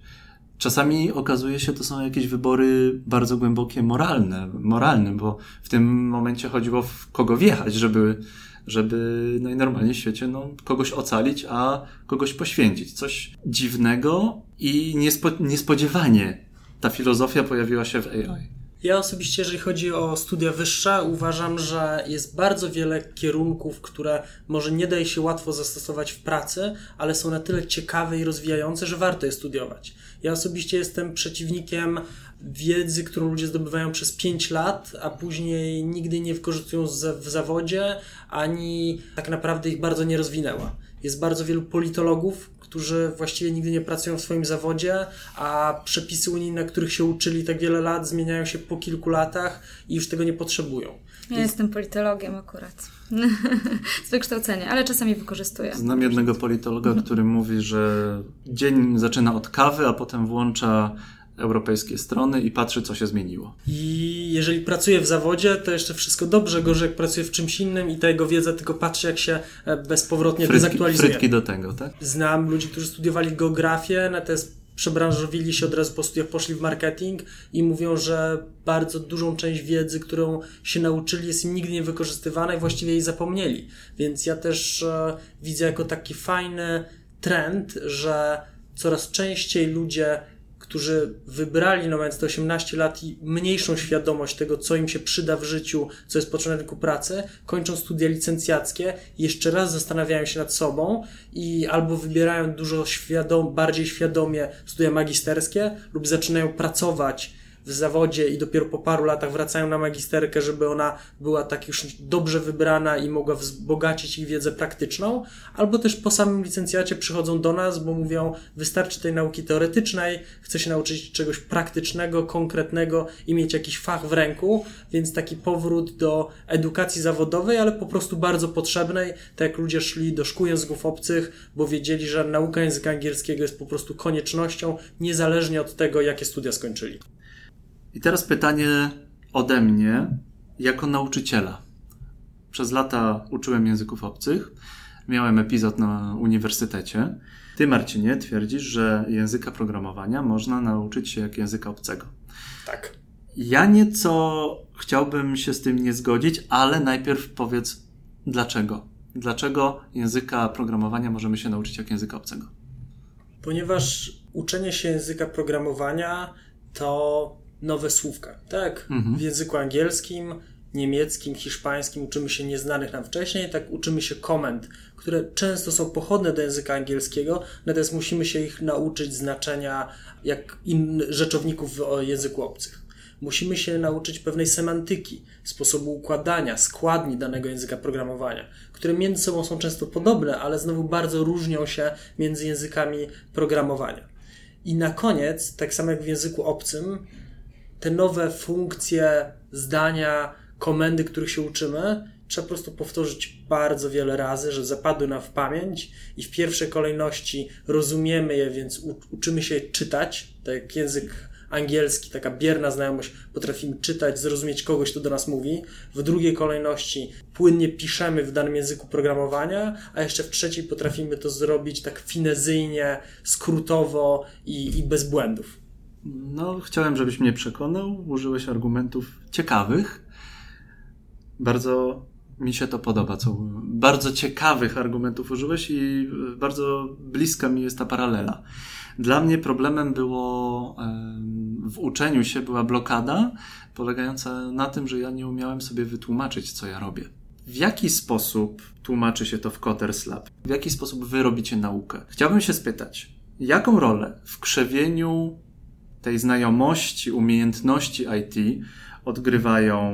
Czasami okazuje się, to są jakieś wybory bardzo głębokie moralne, moralne, bo w tym momencie chodziło w kogo wjechać, żeby, żeby najnormalniej w świecie no, kogoś ocalić, a kogoś poświęcić. Coś dziwnego i niespo, niespodziewanie ta filozofia pojawiła się w AI. Ja osobiście, jeżeli chodzi o studia wyższe, uważam, że jest bardzo wiele kierunków, które może nie daje się łatwo zastosować w pracy, ale są na tyle ciekawe i rozwijające, że warto je studiować. Ja osobiście jestem przeciwnikiem wiedzy, którą ludzie zdobywają przez 5 lat, a później nigdy nie wykorzystują w zawodzie, ani tak naprawdę ich bardzo nie rozwinęła. Jest bardzo wielu politologów, którzy właściwie nigdy nie pracują w swoim zawodzie, a przepisy unijne, których się uczyli tak wiele lat, zmieniają się po kilku latach i już tego nie potrzebują. Ja jestem politologiem akurat. Z wykształcenia, ale czasami wykorzystuję. Znam jednego politologa, który mówi, że dzień zaczyna od kawy, a potem włącza europejskie strony i patrzy, co się zmieniło. I jeżeli pracuje w zawodzie, to jeszcze wszystko dobrze, gorzej jak pracuje w czymś innym i ta jego wiedza tylko patrzy, jak się e, bezpowrotnie frytki, dezaktualizuje. Frytki do tego, tak? Znam ludzi, którzy studiowali geografię, natomiast przebranżowili się od razu po studiach, poszli w marketing i mówią, że bardzo dużą część wiedzy, którą się nauczyli, jest im nigdy nie wykorzystywana i właściwie jej zapomnieli. Więc ja też e, widzę jako taki fajny trend, że coraz częściej ludzie którzy wybrali, no mając te 18 lat i mniejszą świadomość tego, co im się przyda w życiu, co jest potrzebne na rynku pracy, kończą studia licencjackie, jeszcze raz zastanawiają się nad sobą i albo wybierają dużo świadom, bardziej świadomie studia magisterskie lub zaczynają pracować w zawodzie i dopiero po paru latach wracają na magisterkę, żeby ona była tak już dobrze wybrana i mogła wzbogacić ich wiedzę praktyczną, albo też po samym licencjacie przychodzą do nas, bo mówią, wystarczy tej nauki teoretycznej, chcę się nauczyć czegoś praktycznego, konkretnego i mieć jakiś fach w ręku, więc taki powrót do edukacji zawodowej, ale po prostu bardzo potrzebnej, tak jak ludzie szli do szkół języków obcych, bo wiedzieli, że nauka języka angielskiego jest po prostu koniecznością, niezależnie od tego, jakie studia skończyli. I teraz pytanie ode mnie, jako nauczyciela. Przez lata uczyłem języków obcych, miałem epizod na uniwersytecie. Ty, Marcinie, twierdzisz, że języka programowania można nauczyć się jak języka obcego. Tak. Ja nieco chciałbym się z tym nie zgodzić, ale najpierw powiedz dlaczego. Dlaczego języka programowania możemy się nauczyć jak języka obcego? Ponieważ uczenie się języka programowania to nowe słówka. Tak, mhm. w języku angielskim, niemieckim, hiszpańskim uczymy się nieznanych nam wcześniej, tak uczymy się komend, które często są pochodne do języka angielskiego, natomiast musimy się ich nauczyć znaczenia jak innych rzeczowników w języku obcych. Musimy się nauczyć pewnej semantyki, sposobu układania, składni danego języka programowania, które między sobą są często podobne, ale znowu bardzo różnią się między językami programowania. I na koniec, tak samo jak w języku obcym, te nowe funkcje, zdania, komendy, których się uczymy, trzeba po prostu powtórzyć bardzo wiele razy, że zapadły nam w pamięć i w pierwszej kolejności rozumiemy je, więc uczymy się czytać, tak jak język angielski, taka bierna znajomość, potrafimy czytać, zrozumieć kogoś, kto do nas mówi. W drugiej kolejności płynnie piszemy w danym języku programowania, a jeszcze w trzeciej potrafimy to zrobić tak finezyjnie, skrótowo i, i bez błędów. No, chciałem, żebyś mnie przekonał. Użyłeś argumentów ciekawych. Bardzo mi się to podoba, co bardzo ciekawych argumentów użyłeś i bardzo bliska mi jest ta paralela. Dla mnie problemem było w uczeniu się była blokada polegająca na tym, że ja nie umiałem sobie wytłumaczyć, co ja robię. W jaki sposób tłumaczy się to w Coders Lab? W jaki sposób wy robicie naukę? Chciałbym się spytać, jaką rolę w krzewieniu tej znajomości, umiejętności IT odgrywają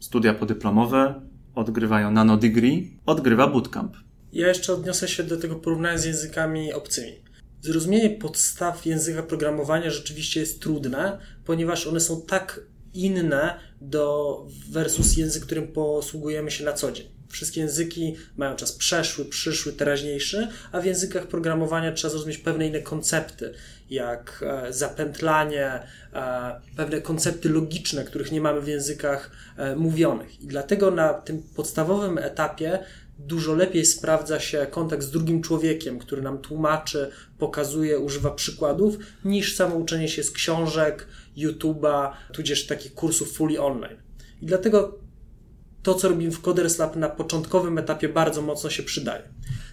studia podyplomowe, odgrywają nano degree, odgrywa bootcamp. Ja jeszcze odniosę się do tego porównania z językami obcymi. Zrozumienie podstaw języka programowania rzeczywiście jest trudne, ponieważ one są tak inne do versus język, którym posługujemy się na co dzień. Wszystkie języki mają czas przeszły, przyszły, teraźniejszy, a w językach programowania trzeba zrozumieć pewne inne koncepty, jak e, zapętlanie, e, pewne koncepty logiczne, których nie mamy w językach e, mówionych. I dlatego na tym podstawowym etapie dużo lepiej sprawdza się kontakt z drugim człowiekiem, który nam tłumaczy, pokazuje, używa przykładów, niż samo uczenie się z książek, YouTube'a, tudzież takich kursów fully online. I dlatego to, co robimy w Coders Lab na początkowym etapie bardzo mocno się przydaje.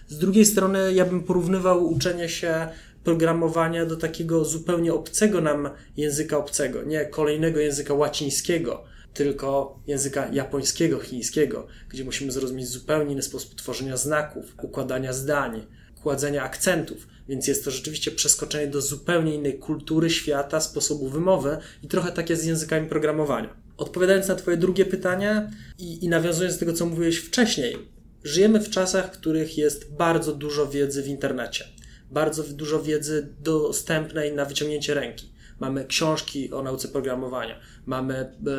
Z drugiej strony ja bym porównywał uczenie się programowania do takiego zupełnie obcego nam języka obcego, nie kolejnego języka łacińskiego, tylko języka japońskiego, chińskiego, gdzie musimy zrozumieć zupełnie inny sposób tworzenia znaków, układania zdań, kładzenia akcentów. Więc jest to rzeczywiście przeskoczenie do zupełnie innej kultury, świata, sposobu wymowy i trochę tak jest z językami programowania. Odpowiadając na Twoje drugie pytanie i, i nawiązując do tego, co mówiłeś wcześniej, żyjemy w czasach, w których jest bardzo dużo wiedzy w internecie, bardzo dużo wiedzy dostępnej na wyciągnięcie ręki. Mamy książki o nauce programowania, mamy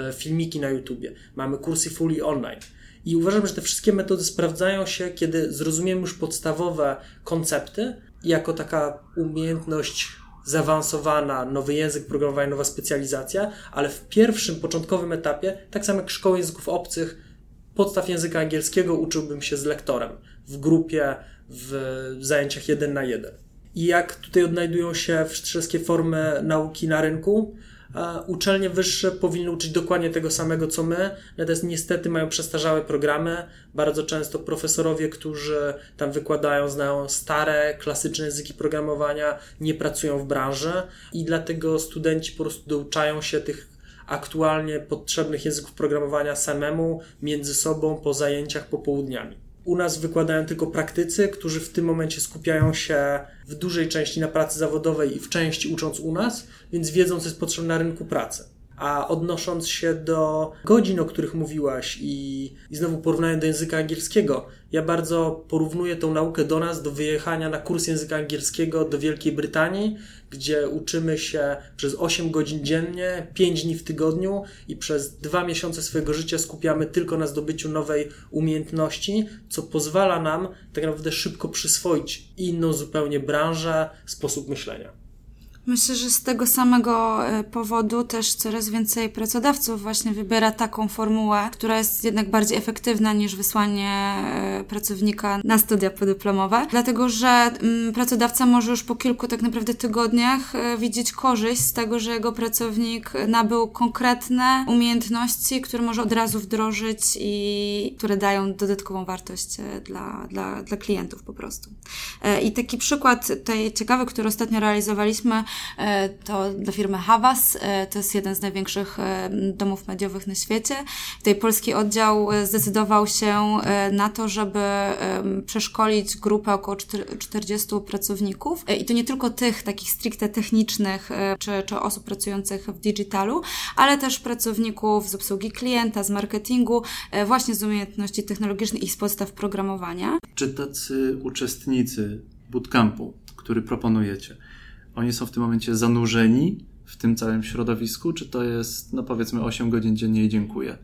e, filmiki na YouTubie, mamy kursy fully online. I uważam, że te wszystkie metody sprawdzają się, kiedy zrozumiemy już podstawowe koncepty, jako taka umiejętność zaawansowana, nowy język programowania, nowa specjalizacja, ale w pierwszym, początkowym etapie, tak samo jak szkoły języków obcych, podstaw języka angielskiego uczyłbym się z lektorem w grupie, w zajęciach jeden na jeden. I jak tutaj odnajdują się wszystkie formy nauki na rynku, uczelnie wyższe powinny uczyć dokładnie tego samego co my, natomiast niestety mają przestarzałe programy. Bardzo często profesorowie, którzy tam wykładają, znają stare, klasyczne języki programowania, nie pracują w branży i dlatego studenci po prostu douczają się tych aktualnie potrzebnych języków programowania samemu, między sobą, po zajęciach popołudniami. U nas wykładają tylko praktycy, którzy w tym momencie skupiają się w dużej części na pracy zawodowej i w części ucząc u nas, więc wiedzą, co jest potrzebne na rynku pracy. A odnosząc się do godzin, o których mówiłaś i, i znowu porównanie do języka angielskiego, ja bardzo porównuję tą naukę do nas, do wyjechania na kurs języka angielskiego do Wielkiej Brytanii, gdzie uczymy się przez 8 godzin dziennie, 5 dni w tygodniu i przez 2 miesiące swojego życia skupiamy tylko na zdobyciu nowej umiejętności, co pozwala nam tak naprawdę szybko przyswoić inną zupełnie branżę, sposób myślenia. Myślę, że z tego samego e, powodu też coraz więcej pracodawców właśnie wybiera taką formułę, która jest jednak bardziej efektywna niż wysłanie e, pracownika na studia podyplomowe, dlatego że mm, pracodawca może już po kilku tak naprawdę tygodniach e, widzieć korzyść z tego, że jego pracownik nabył konkretne umiejętności, które może od razu wdrożyć i które dają dodatkową wartość dla, dla, dla klientów po prostu. I taki przykład tej ciekawy, który ostatnio realizowaliśmy, to dla firmy Havas. E, to jest jeden z największych e, domów mediowych na świecie. Tutaj polski oddział zdecydował się na to, żeby przeszkolić grupę około 40 pracowników i to nie tylko tych takich stricte technicznych czy, czy osób pracujących w digitalu, ale też pracowników z obsługi klienta, z marketingu, właśnie z umiejętności technologicznych i z podstaw programowania. Czy tacy uczestnicy bootcampu, który proponujecie, oni są w tym momencie zanurzeni w tym całym środowisku, czy to jest, no powiedzmy, 8 godzin dziennie i dziękuję?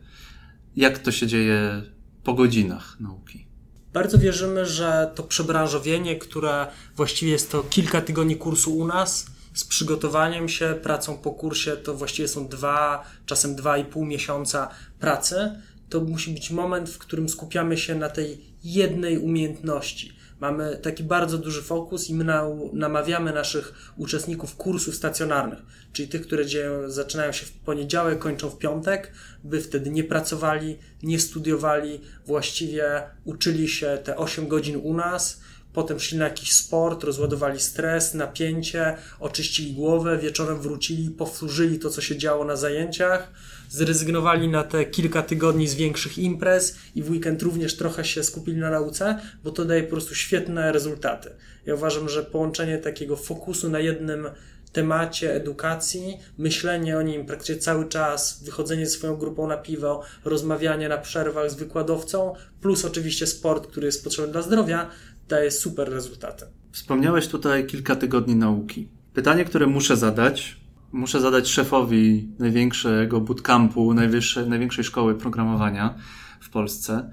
Jak to się dzieje po godzinach nauki? Bardzo wierzymy, że to przebranżowienie, które właściwie jest to kilka tygodni kursu u nas, z przygotowaniem się, pracą po kursie, to właściwie są dwa, czasem dwa i pół miesiąca pracy. To musi być moment, w którym skupiamy się na tej jednej umiejętności mamy taki bardzo duży fokus i my namawiamy naszych uczestników kursów stacjonarnych, czyli tych, które dzieją, zaczynają się w poniedziałek, kończą w piątek, by wtedy nie pracowali, nie studiowali, właściwie uczyli się te 8 godzin u nas, potem szli na jakiś sport, rozładowali stres, napięcie, oczyścili głowę, wieczorem wrócili, powtórzyli to, co się działo na zajęciach zrezygnowali na te kilka tygodni z większych imprez i w weekend również trochę się skupili na nauce, bo to daje po prostu świetne rezultaty. Ja uważam, że połączenie takiego fokusu na jednym temacie edukacji, myślenie o nim praktycznie cały czas, wychodzenie ze swoją grupą na piwo, rozmawianie na przerwach z wykładowcą, plus oczywiście sport, który jest potrzebny dla zdrowia, daje super rezultaty. Wspomniałeś tutaj kilka tygodni nauki. Pytanie, które muszę zadać, muszę zadać szefowi największego bootcampu, najwyższej, największej szkoły programowania w Polsce.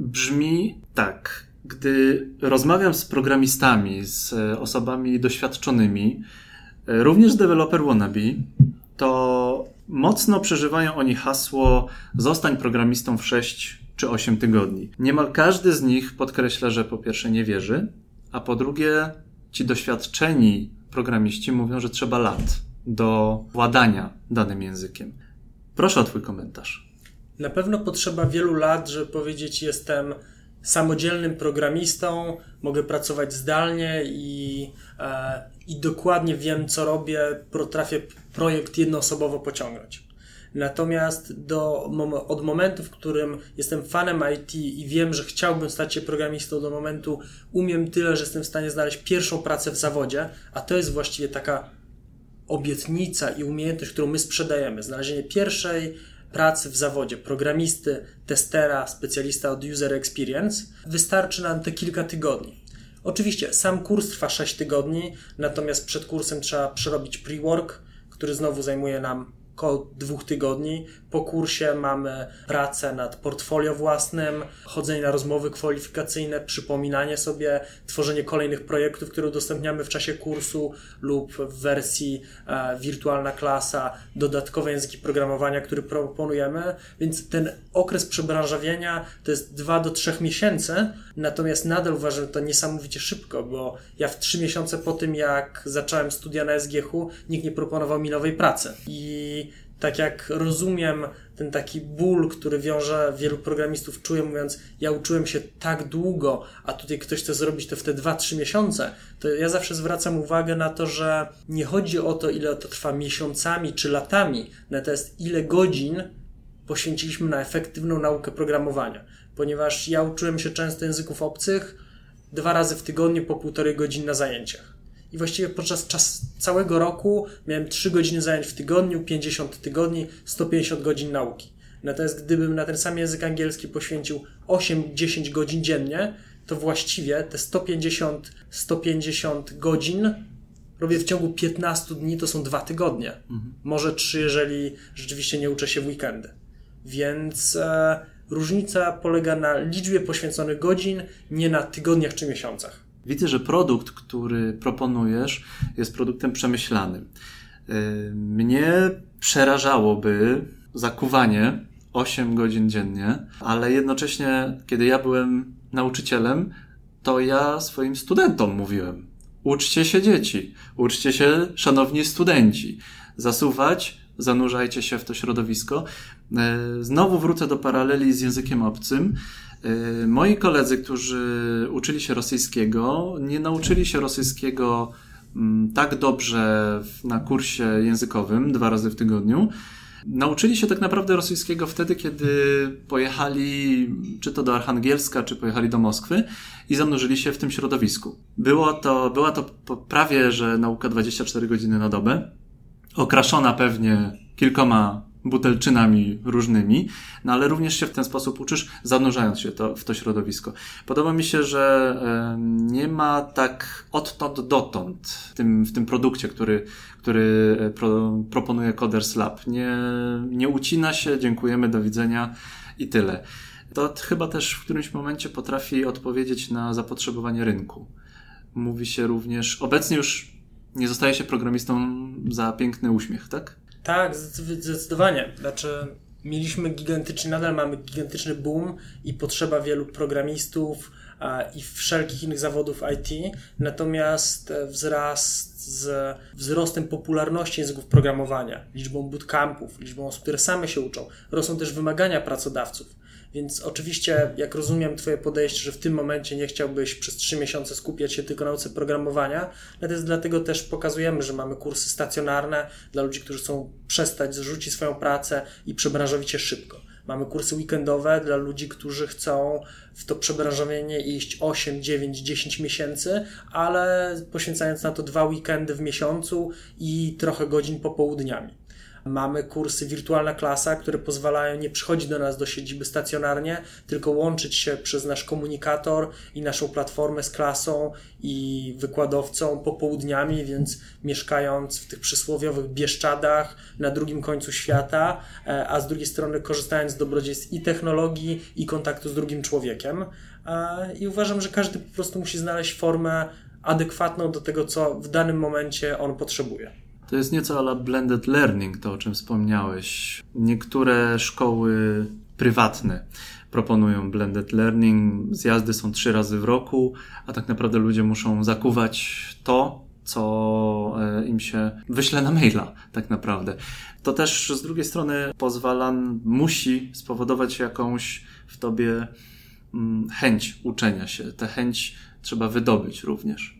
Brzmi tak. Gdy rozmawiam z programistami, z osobami doświadczonymi, również z developer wannabe, to mocno przeżywają oni hasło zostań programistą w 6 czy 8 tygodni. Niemal każdy z nich podkreśla, że po pierwsze nie wierzy, a po drugie ci doświadczeni programiści mówią, że trzeba lat do władania danym językiem. Proszę o Twój komentarz. Na pewno potrzeba wielu lat, żeby powiedzieć, jestem samodzielnym programistą, mogę pracować zdalnie i, e, i dokładnie wiem, co robię, potrafię projekt jednoosobowo pociągnąć. Natomiast do, od momentu, w którym jestem fanem IT i wiem, że chciałbym stać się programistą, do momentu umiem tyle, że jestem w stanie znaleźć pierwszą pracę w zawodzie, a to jest właściwie taka obietnica i umiejętność, którą my sprzedajemy, znalezienie pierwszej pracy w zawodzie programisty, testera, specjalista od user experience, wystarczy nam te kilka tygodni. Oczywiście sam kurs trwa 6 tygodni, natomiast przed kursem trzeba przerobić pre-work, który znowu zajmuje nam około dwóch tygodni. Po kursie mamy pracę nad portfolio własnym, chodzenie na rozmowy kwalifikacyjne, przypominanie sobie, tworzenie kolejnych projektów, które udostępniamy w czasie kursu lub w wersji e, wirtualna klasa, dodatkowe języki programowania, które proponujemy. Więc ten okres przebranżawienia to jest 2 do 3 miesięcy, natomiast nadal uważam, że to niesamowicie szybko, bo ja w 3 miesiące po tym, jak zacząłem studia na SGH, nikt nie proponował mi nowej pracy. I tak jak rozumiem ten taki ból, który wiąże wielu programistów, czuje mówiąc, ja uczyłem się tak długo, a tutaj ktoś chce zrobić to w te 2-3 miesiące, to ja zawsze zwracam uwagę na to, że nie chodzi o to, ile to trwa miesiącami czy latami, natomiast ile godzin poświęciliśmy na efektywną naukę programowania. Ponieważ ja uczyłem się często języków obcych dwa razy w tygodniu po półtorej godziny na zajęciach. I właściwie podczas czas całego roku miałem 3 godziny zajęć w tygodniu, 50 tygodni, 150 godzin nauki. Natomiast gdybym na ten sam język angielski poświęcił 8-10 godzin dziennie, to właściwie te 150, 150 godzin robię w ciągu 15 dni, to są dwa tygodnie. Mhm. Może trzy, jeżeli rzeczywiście nie uczę się w weekendy. Więc e, różnica polega na liczbie poświęconych godzin, nie na tygodniach czy miesiącach. Widzę, że produkt, który proponujesz, jest produktem przemyślanym. E, mnie przerażałoby zakuwanie 8 godzin dziennie, ale jednocześnie, kiedy ja byłem nauczycielem, to ja swoim studentom mówiłem: uczcie się dzieci, uczcie się, szanowni studenci, zasuwać, zanurzajcie się w to środowisko. E, znowu wrócę do paraleli z językiem obcym. E, moi koledzy, którzy uczyli się rosyjskiego, nie nauczyli się rosyjskiego mm, tak dobrze na kursie językowym dwa razy w tygodniu, Nauczyli się tak naprawdę rosyjskiego wtedy, kiedy pojechali czy to do Archangielska, czy pojechali do Moskwy i zanurzyli się w tym środowisku. Było to, była to prawie, że nauka 24 godziny na dobę, okraszona pewnie kilkoma butelczynami różnymi, no ale również się w ten sposób uczysz, zanurzając się to, w to środowisko. Podoba mi się, że nie ma tak odtąd dotąd w tym, w tym produkcie, który, który e, pro, proponuje Coders Lab. Nie, nie ucina się, dziękujemy, do widzenia i tyle. To chyba też w którymś momencie potrafi odpowiedzieć na zapotrzebowanie rynku. Mówi się również, obecnie już nie zostaje się programistą za piękny uśmiech, tak? Tak, zdecydowanie. Znaczy, mieliśmy gigantyczny, nadal mamy gigantyczny boom i potrzeba wielu programistów i wszelkich innych zawodów IT, natomiast e, wzrast z wzrostem popularności języków programowania, liczbą bootcampów, liczbą osób, które same się uczą, rosną też wymagania pracodawców. Więc oczywiście, jak rozumiem Twoje podejście, że w tym momencie nie chciałbyś przez trzy miesiące skupiać się tylko na nauce programowania, natomiast dlatego też pokazujemy, że mamy kursy stacjonarne dla ludzi, którzy chcą przestać, zrzucić swoją pracę i przebranżowić się szybko. Mamy kursy weekendowe dla ludzi, którzy chcą w to przebranżowienie iść 8, 9, 10 miesięcy, ale poświęcając na to dwa weekendy w miesiącu i trochę godzin popołudniami. Mamy kursy Wirtualna Klasa, które pozwalają nie przychodzić do nas do siedziby stacjonarnie, tylko łączyć się przez nasz komunikator i naszą platformę z klasą i wykładowcą popołudniami, więc mieszkając w tych przysłowiowych Bieszczadach na drugim końcu świata, e, a z drugiej strony korzystając z dobrodziejstw i technologii, i kontaktu z drugim człowiekiem. E, I uważam, że każdy po prostu musi znaleźć formę adekwatną do tego, co w danym momencie on potrzebuje. To jest nieco ala blended learning, to o czym wspomniałeś. Niektóre szkoły prywatne proponują blended learning. Zjazdy są trzy razy w roku, a tak naprawdę ludzie muszą zakuwać to, co e, im się wyśle na maila, tak naprawdę. To też z drugiej strony pozwala, musi spowodować jakąś w tobie mm, chęć uczenia się. Tę chęć trzeba wydobyć również.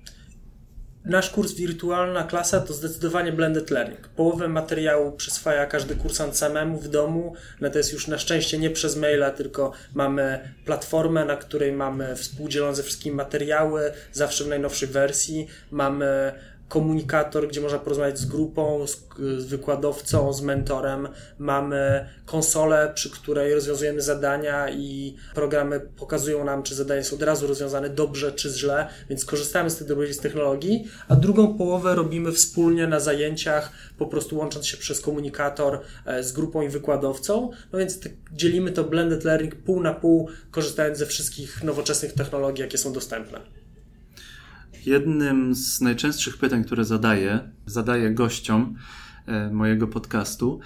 Nasz kurs Wirtualna Klasa to zdecydowanie blended learning. Połowę materiału przyswaja każdy kursant samemu w domu, no to jest już na szczęście nie przez maila, tylko mamy platformę, na której mamy współdzielone ze wszystkimi materiały, zawsze w najnowszej wersji. Mamy komunikator, gdzie można porozmawiać z grupą, z, z, wykładowcą, z mentorem. Mamy konsolę, przy której rozwiązujemy zadania i programy pokazują nam, czy zadania są od razu rozwiązane dobrze czy źle, więc korzystamy z tych dobrodziejstw technologii, a drugą połowę robimy wspólnie na zajęciach, po prostu łącząc się przez komunikator e, z grupą i wykładowcą. No więc tak dzielimy to blended learning pół na pół, korzystając ze wszystkich nowoczesnych technologii, jakie są dostępne. Jednym z najczęstszych pytań, które zadaję, zadaję gościom e, mojego podcastu,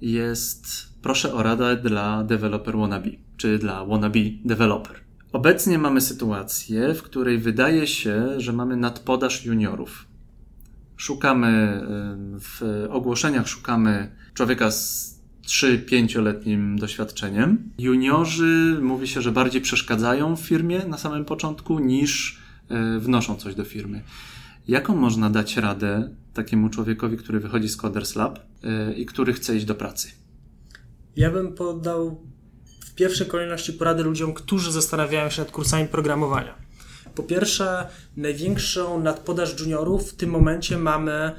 jest proszę o radę dla developer wannabe, czy dla wannabe developer. Obecnie mamy sytuację, w której wydaje się, że mamy nadpodaż juniorów. Szukamy e, w ogłoszeniach szukamy człowieka z 3-5-letnim doświadczeniem. Juniorzy mówi się, że bardziej przeszkadzają w firmie na samym początku niż wnoszą coś do firmy. Jaką można dać radę takiemu człowiekowi, który wychodzi z Coders Lab e, i który chce iść do pracy? Ja bym podał w pierwszej kolejności poradę ludziom, którzy zastanawiają się nad kursami programowania. Po pierwsze, największą nadpodaż juniorów w tym momencie mamy e,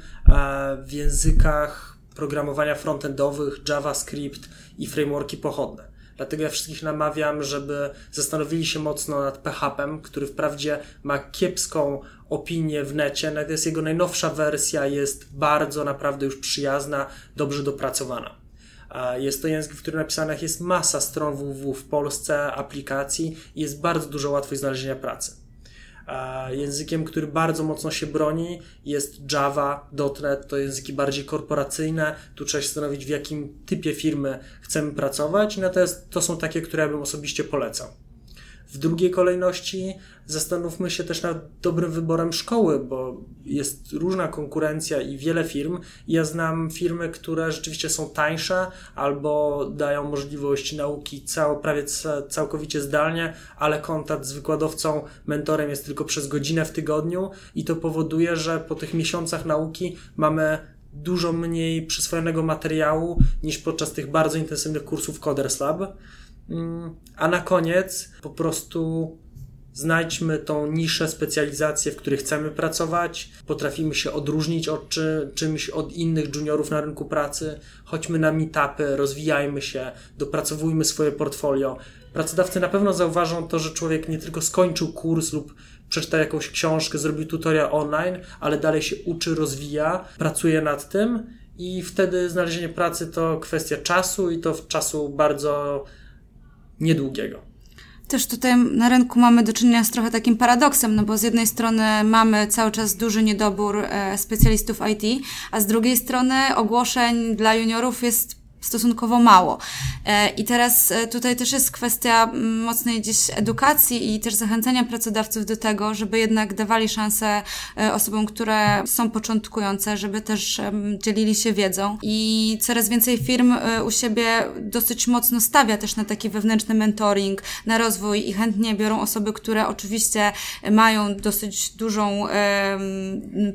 w językach programowania frontendowych, JavaScript i frameworki pochodne. Dlatego ja wszystkich namawiam, żeby zastanowili się mocno nad PHP, który wprawdzie ma kiepską opinię w necie, natomiast jego najnowsza wersja jest bardzo naprawdę już przyjazna, dobrze dopracowana. Jest to język, w którym napisanych jest masa stron www w Polsce, aplikacji i jest bardzo dużo łatwość znalezienia pracy. Językiem, który bardzo mocno się broni jest Java, .NET, to języki bardziej korporacyjne. Tu trzeba się zastanowić, w jakim typie firmy chcemy pracować, natomiast to są takie, które ja bym osobiście polecał. W drugiej kolejności zastanówmy się też nad dobrym wyborem szkoły, bo jest różna konkurencja i wiele firm. Ja znam firmy, które rzeczywiście są tańsze albo dają możliwość nauki cał, prawie całkowicie zdalnie, ale kontakt z wykładowcą, mentorem jest tylko przez godzinę w tygodniu i to powoduje, że po tych miesiącach nauki mamy dużo mniej przyswojonego materiału niż podczas tych bardzo intensywnych kursów Coders Lab. Mm, a na koniec po prostu znajdźmy tą niszę, specjalizację, w której chcemy pracować, potrafimy się odróżnić od czy, czymś od innych juniorów na rynku pracy, chodźmy na meetupy, rozwijajmy się, dopracowujmy swoje portfolio. Pracodawcy na pewno zauważą to, że człowiek nie tylko skończył kurs lub przeczytał jakąś książkę, zrobił tutorial online, ale dalej się uczy, rozwija, pracuje nad tym i wtedy znalezienie pracy to kwestia czasu i to czasu bardzo niedługiego. Też tutaj na rynku mamy do czynienia z trochę takim paradoksem, no bo z jednej strony mamy cały czas duży niedobór e, specjalistów IT, a z drugiej strony ogłoszeń dla juniorów jest stosunkowo mało. E, I teraz e, tutaj też jest kwestia mocnej gdzieś edukacji i też zachęcania pracodawców do tego, żeby jednak dawali szansę e, osobom, które są początkujące, żeby też dzielili się wiedzą. I coraz więcej firm u siebie dosyć mocno stawia też na taki wewnętrzny mentoring, na rozwój i chętnie biorą osoby, które oczywiście mają dosyć dużą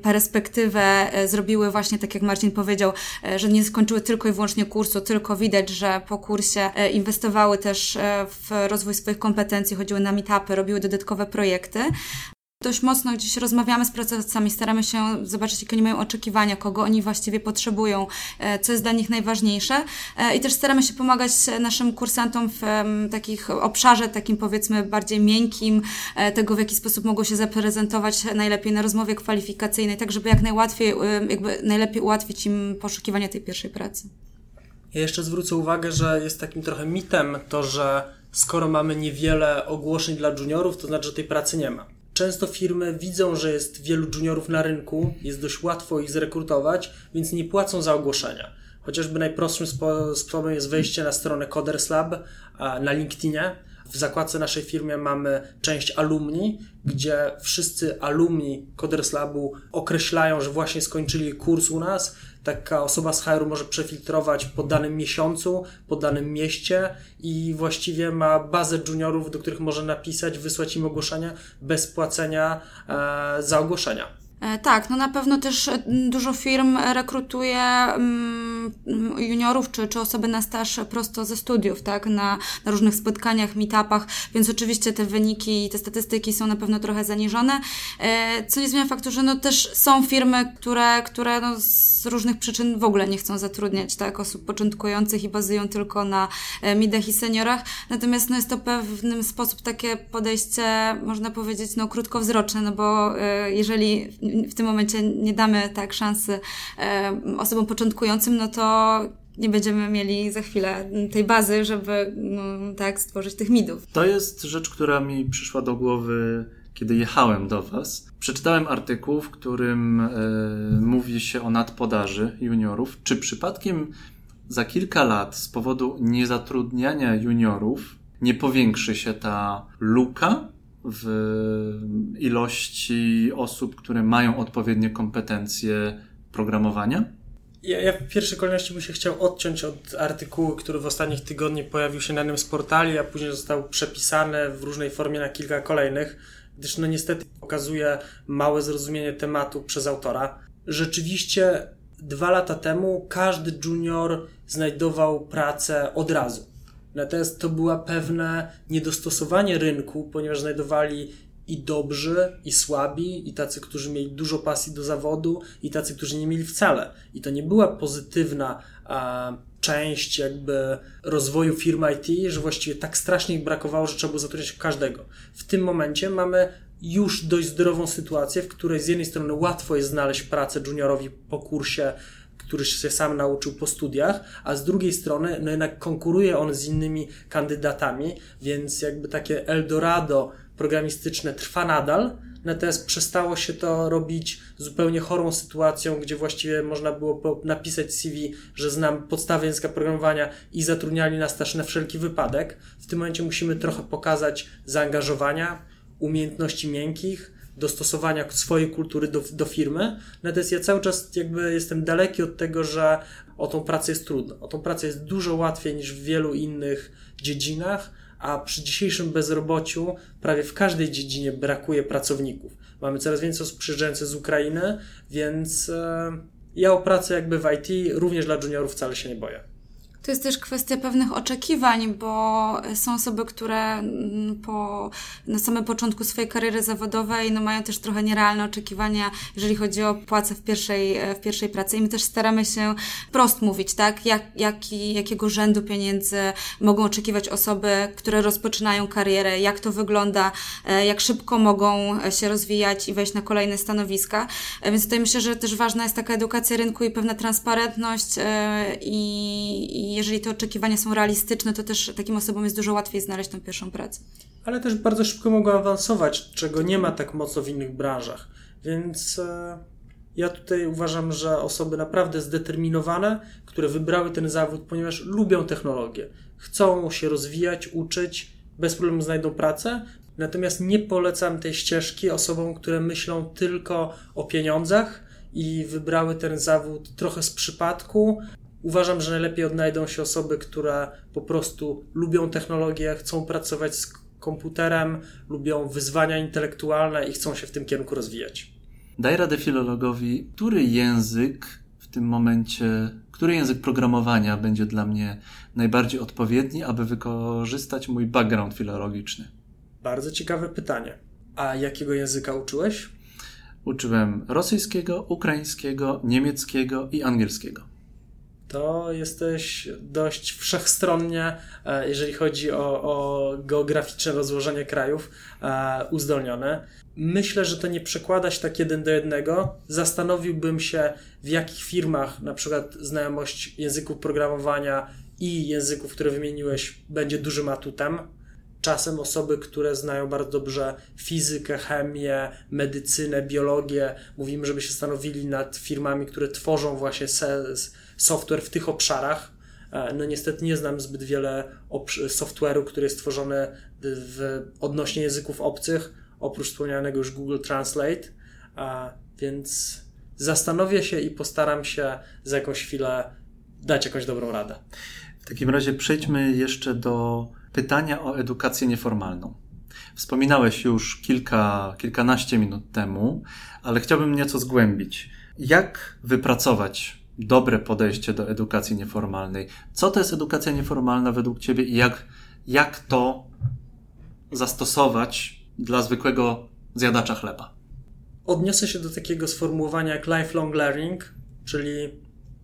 perspektywę, zrobiły właśnie, tak jak Marcin powiedział, że nie skończyły tylko i wyłącznie kursu, tylko widać, że po kursie e, inwestowały też e, w rozwój swoich kompetencji, chodziły na meetupy, robiły dodatkowe projekty dość mocno gdzieś rozmawiamy z pracodawcami, staramy się zobaczyć, jakie oni mają oczekiwania, kogo oni właściwie potrzebują, e, co jest dla nich najważniejsze. I też staramy się pomagać naszym kursantom w takich obszarze, takim powiedzmy bardziej miękkim, tego w jaki sposób mogą się zaprezentować najlepiej na rozmowie kwalifikacyjnej, tak żeby jak najłatwiej, jakby najlepiej ułatwić im poszukiwanie tej pierwszej pracy. Ja jeszcze zwrócę uwagę, że jest takim trochę mitem to, że skoro mamy niewiele ogłoszeń dla juniorów, to znaczy, że tej pracy nie ma. Często firmy widzą, że jest wielu juniorów na rynku, jest dość łatwo ich zrekrutować, więc nie płacą za ogłoszenia. Chociażby najprostszym sposobem jest wejście na stronę Coders Lab na LinkedInie. W zakładce naszej firmy mamy część alumni, gdzie wszyscy alumni Coders Labu określają, że właśnie skończyli kurs u nas taka osoba z HR może przefiltrować po danym miesiącu, po danym mieście i właściwie ma bazę juniorów, do których może napisać, wysłać im ogłoszenia bez płacenia e, za ogłoszenia. E, tak, no na pewno też e, dużo firm rekrutuje mm, juniorów czy, czy osoby na staż prosto ze studiów, tak, na, na różnych spotkaniach, meetupach, więc oczywiście te wyniki i te statystyki są na pewno trochę zaniżone, e, co nie zmienia faktu, że no też są firmy, które, które no z różnych przyczyn w ogóle nie chcą zatrudniać, tak, osób początkujących i bazują tylko na midach i seniorach, natomiast no jest to pewnym sposób takie podejście, można powiedzieć, no krótkowzroczne, no bo jeżeli w tym momencie nie damy tak szansy e, osobom początkującym, no to nie będziemy mieli za chwilę tej bazy, żeby no, tak stworzyć tych midów. To jest rzecz, która mi przyszła do głowy, kiedy jechałem do Was. Przeczytałem artykuł, w którym e, mówi się o nadpodaży juniorów. Czy przypadkiem za kilka lat z powodu niezatrudniania juniorów nie powiększy się ta luka w ilości osób, które mają odpowiednie kompetencje programowania? Ja, ja, w pierwszej kolejności bym się chciał odciąć od artykułu, który w ostatnich tygodniach pojawił się na jednym z portali, a później został przepisany w różnej formie na kilka kolejnych, gdyż no niestety pokazuje małe zrozumienie tematu przez autora. Rzeczywiście dwa lata temu każdy junior znajdował pracę od razu. Natomiast to była pewne niedostosowanie rynku, ponieważ znajdowali i dobrzy, i słabi, i tacy, którzy mieli dużo pasji do zawodu, i tacy, którzy nie mieli wcale. I to nie była pozytywna a, część jakby rozwoju firm IT, że właściwie tak strasznie ich brakowało, że trzeba było zatrudniać każdego. W tym momencie mamy już dość zdrową sytuację, w której z jednej strony łatwo jest znaleźć pracę juniorowi po kursie, który się sam nauczył po studiach, a z drugiej strony no jednak konkuruje on z innymi kandydatami, więc jakby takie Eldorado programistyczne trwa nadal, natomiast przestało się to robić zupełnie chorą sytuacją, gdzie właściwie można było napisać CV, że znam podstawy języka programowania i zatrudniali nas też na wszelki wypadek. W tym momencie musimy trochę pokazać zaangażowania, umiejętności miękkich, dostosowania swojej kultury do, do firmy. Natomiast ja cały czas jakby jestem daleki od tego, że o tą pracę jest trudno. O tą pracę jest dużo łatwiej niż w wielu innych dziedzinach, a przy dzisiejszym bezrobociu prawie w każdej dziedzinie brakuje pracowników. Mamy coraz więcej osób przyjeżdżających z Ukrainy, więc e, ja o pracę jakby w IT również dla juniorów wcale się nie boję. To jest też kwestia pewnych oczekiwań, bo są osoby, które mm, po, na samym początku swojej kariery zawodowej no, mają też trochę nierealne oczekiwania, jeżeli chodzi o płacę w pierwszej, w pierwszej pracy. I my też staramy się prost mówić, tak? Jak, jaki, jakiego rzędu pieniędzy mogą oczekiwać osoby, które rozpoczynają karierę, jak to wygląda, e, jak szybko mogą się rozwijać i wejść na kolejne stanowiska. E, więc tutaj myślę, że też ważna jest taka edukacja rynku i pewna transparentność e, i, jeżeli te oczekiwania są realistyczne, to też takim osobom jest dużo łatwiej znaleźć tą pierwszą pracę. Ale też bardzo szybko mogą awansować, czego nie ma tak mocno w innych branżach. Więc e, ja tutaj uważam, że osoby naprawdę zdeterminowane, które wybrały ten zawód, ponieważ lubią technologię, chcą się rozwijać, uczyć, bez problemu znajdą pracę. Natomiast nie polecam tej ścieżki osobom, które myślą tylko o pieniądzach i wybrały ten zawód trochę z przypadku, Uważam, że najlepiej odnajdą się osoby, które po prostu lubią technologię, chcą pracować z komputerem, lubią wyzwania intelektualne i chcą się w tym kierunku rozwijać. Daj radę filologowi, który język w tym momencie, który język programowania będzie dla mnie najbardziej odpowiedni, aby wykorzystać mój background filologiczny? Bardzo ciekawe pytanie. A jakiego języka uczyłeś? Uczyłem rosyjskiego, ukraińskiego, niemieckiego i angielskiego to jesteś dość wszechstronnie, e, jeżeli chodzi o, o geograficzne rozłożenie krajów, e, uzdolniony. Myślę, że to nie przekłada się tak jeden do jednego. Zastanowiłbym się, w jakich firmach na przykład znajomość języków programowania i języków, które wymieniłeś, będzie dużym atutem. Czasem osoby, które znają bardzo dobrze fizykę, chemię, medycynę, biologię, mówimy, żeby się stanowili nad firmami, które tworzą właśnie software w tych obszarach. E, no niestety nie znam zbyt wiele software'u, który jest tworzony w, odnośnie języków obcych, oprócz wspomnianego już Google Translate, więc zastanowię się i postaram się za jakąś chwilę dać jakąś dobrą radę. W takim razie przejdźmy jeszcze do pytania o edukację nieformalną. Wspominałeś już kilka, kilkanaście minut temu, ale chciałbym nieco zgłębić. Jak wypracować dobre podejście do edukacji nieformalnej. Co to jest edukacja nieformalna według Ciebie i jak, jak to zastosować dla zwykłego zjadacza chleba? Odniosę się do takiego sformułowania jak lifelong learning, czyli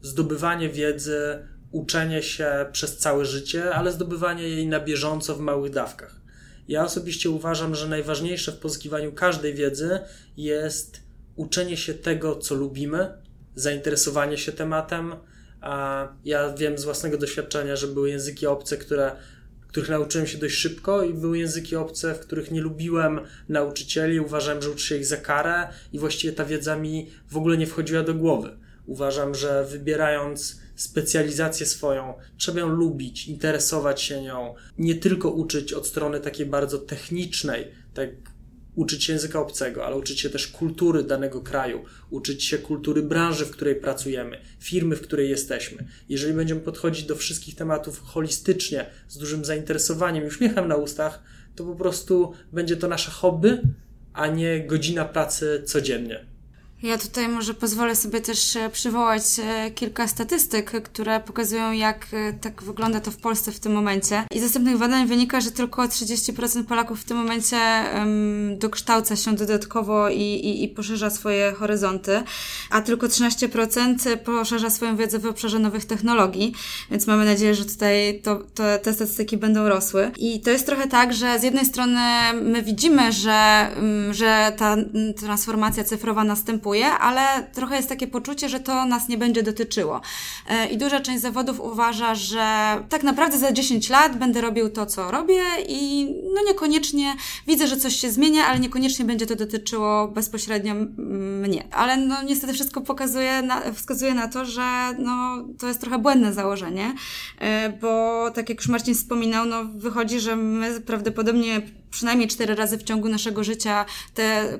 zdobywanie wiedzy, uczenie się przez całe życie, ale zdobywanie jej na bieżąco w małych dawkach. Ja osobiście uważam, że najważniejsze w pozyskiwaniu każdej wiedzy jest uczenie się tego, co lubimy, zainteresowanie się tematem. Ja wiem z własnego doświadczenia, że były języki obce, które, których nauczyłem się dość szybko, i były języki obce, w których nie lubiłem nauczycieli, uważałem, że uczę się ich za karę, i właściwie ta wiedza mi w ogóle nie wchodziła do głowy. Uważam, że wybierając specjalizację swoją, trzeba ją lubić, interesować się nią, nie tylko uczyć od strony takiej bardzo technicznej, tak uczyć się języka obcego, ale uczyć się też kultury danego kraju, uczyć się kultury branży, w której pracujemy, firmy, w której jesteśmy. Jeżeli będziemy podchodzić do wszystkich tematów holistycznie, z dużym zainteresowaniem i uśmiechem na ustach, to po prostu będzie to nasze hobby, a nie godzina pracy codziennie. Ja tutaj może pozwolę sobie też e, przywołać e, kilka statystyk, które pokazują, jak e, tak wygląda to w Polsce w tym momencie. I z następnych badań wynika, że tylko 30% Polaków w tym momencie um, dokształca się dodatkowo i, i, i poszerza swoje horyzonty, a tylko 13% poszerza swoją wiedzę w obszarze nowych technologii, więc mamy nadzieję, że tutaj to, to, te statystyki będą rosły. I to jest trochę tak, że z jednej strony my widzimy, że, że ta transformacja cyfrowa następuje, ale trochę jest takie poczucie, że to nas nie będzie dotyczyło. E, I duża część zawodów uważa, że tak naprawdę za 10 lat będę robił to, co robię i no niekoniecznie widzę, że coś się zmienia, ale niekoniecznie będzie to dotyczyło bezpośrednio mnie. Ale no niestety wszystko pokazuje, na, wskazuje na to, że no to jest trochę błędne założenie, e, bo tak jak już Marcin wspominał, no wychodzi, że my prawdopodobnie przynajmniej cztery razy w ciągu naszego życia te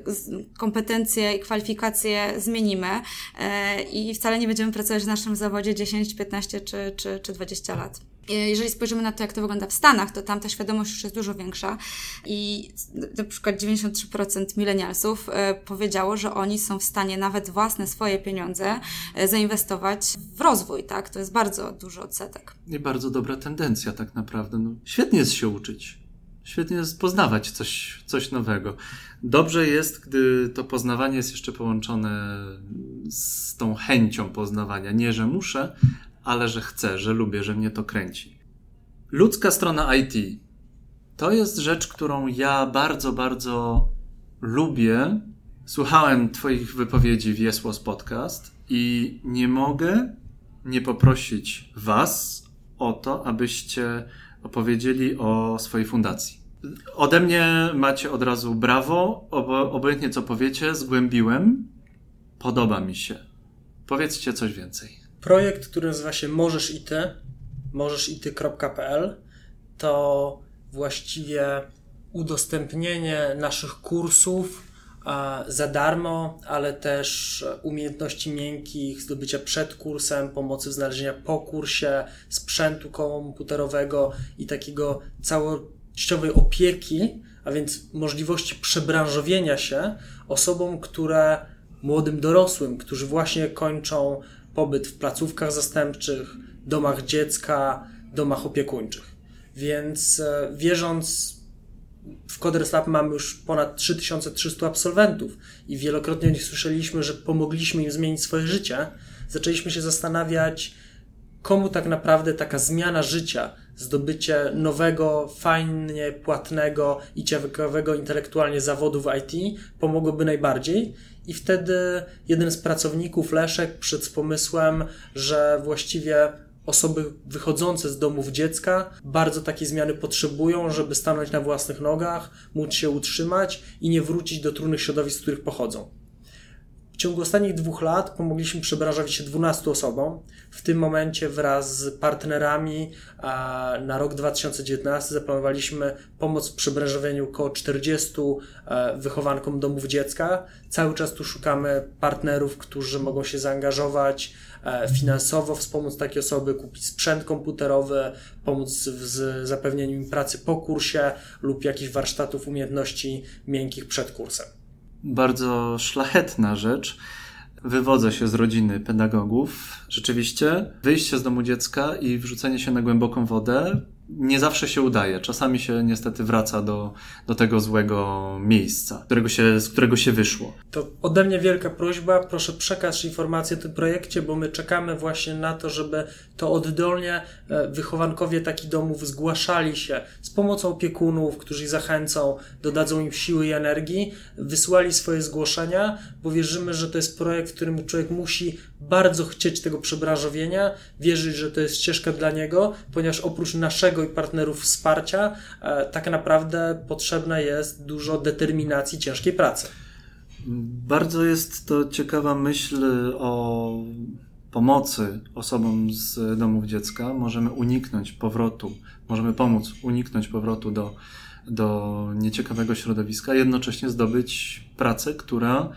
kompetencje i kwalifikacje zmienimy e, i wcale nie będziemy pracować w naszym zawodzie 10, 15 czy, czy, czy 20 lat. E, jeżeli spojrzymy na to, jak to wygląda w Stanach, to tam ta świadomość już jest dużo większa i na przykład 93% milenialsów e, powiedziało, że oni są w stanie nawet własne swoje pieniądze zainwestować w rozwój, tak? To jest bardzo dużo odsetek. I bardzo dobra tendencja tak naprawdę. No, świetnie jest się uczyć świetnie jest poznawać coś, coś nowego. Dobrze jest, gdy to poznawanie jest jeszcze połączone z tą chęcią poznawania. Nie, że muszę, ale że chcę, że lubię, że mnie to kręci. Ludzka strona IT to jest rzecz, którą ja bardzo, bardzo lubię. Słuchałem Twoich wypowiedzi w Jesłos Podcast i nie mogę nie poprosić Was o to, abyście opowiedzieli o swojej fundacji. Ode mnie macie od razu brawo, obojętnie co powiecie, zgłębiłem. Podoba mi się. Powiedzcie coś więcej. Projekt, który nazywa się Możesz i Ty, możeszity.pl to właściwie udostępnienie naszych kursów za darmo, ale też umiejętności miękkich, zdobycia przed kursem, pomocy w znalezieniu po kursie, sprzętu komputerowego i takiego cało częściowej opieki, a więc możliwości przebranżowienia się osobom, które młodym dorosłym, którzy właśnie kończą pobyt w placówkach zastępczych, domach dziecka, domach opiekuńczych. Więc e, wierząc w Coders Lab mamy już ponad 3300 absolwentów i wielokrotnie o nich słyszeliśmy, że pomogliśmy im zmienić swoje życie. Zaczęliśmy się zastanawiać, komu tak naprawdę taka zmiana życia, zdobycie nowego, fajnie płatnego i ciekawego intelektualnie zawodu w IT pomogłoby najbardziej. I wtedy jeden z pracowników, Leszek, przed z pomysłem, że właściwie osoby wychodzące z domów dziecka bardzo takiej zmiany potrzebują, żeby stanąć na własnych nogach, móc się utrzymać i nie wrócić do trudnych środowisk, z których pochodzą. W ciągu ostatnich dwóch lat pomogliśmy przebranżowić się 12 osobom. W tym momencie wraz z partnerami na rok 2019 zaplanowaliśmy pomoc w przebranżowieniu około 40 e, wychowankom domów dziecka. Cały czas tu szukamy partnerów, którzy mogą się zaangażować e, finansowo, wspomóc takie osoby, kupić sprzęt komputerowy, pomóc w zapewnieniu im pracy po kursie lub jakichś warsztatów umiejętności miękkich przed kursem bardzo szlachetna rzecz. Wywodzę się z rodziny pedagogów. Rzeczywiście, wyjście z domu dziecka i wrzucenie się na głęboką wodę nie zawsze się udaje. Czasami się niestety wraca do, do tego złego miejsca, którego się, z którego się wyszło. To ode mnie wielka prośba, proszę przekaz informacje o tym projekcie, bo my czekamy właśnie na to, żeby to oddolnie e, wychowankowie takich domów zgłaszali się z pomocą opiekunów, którzy ich zachęcą, dodadzą im siły i energii, wysłali swoje zgłoszenia, bo wierzymy, że to jest projekt, w którym człowiek musi bardzo chcieć tego przebranżowienia, wierzyć, że to jest ścieżka dla niego, ponieważ oprócz naszego i partnerów wsparcia, e, tak naprawdę potrzebne jest dużo determinacji, ciężkiej pracy. Bardzo jest to ciekawa myśl o pomocy osobom z domów dziecka. Możemy uniknąć powrotu, możemy pomóc uniknąć powrotu do, do nieciekawego środowiska, jednocześnie zdobyć pracę, która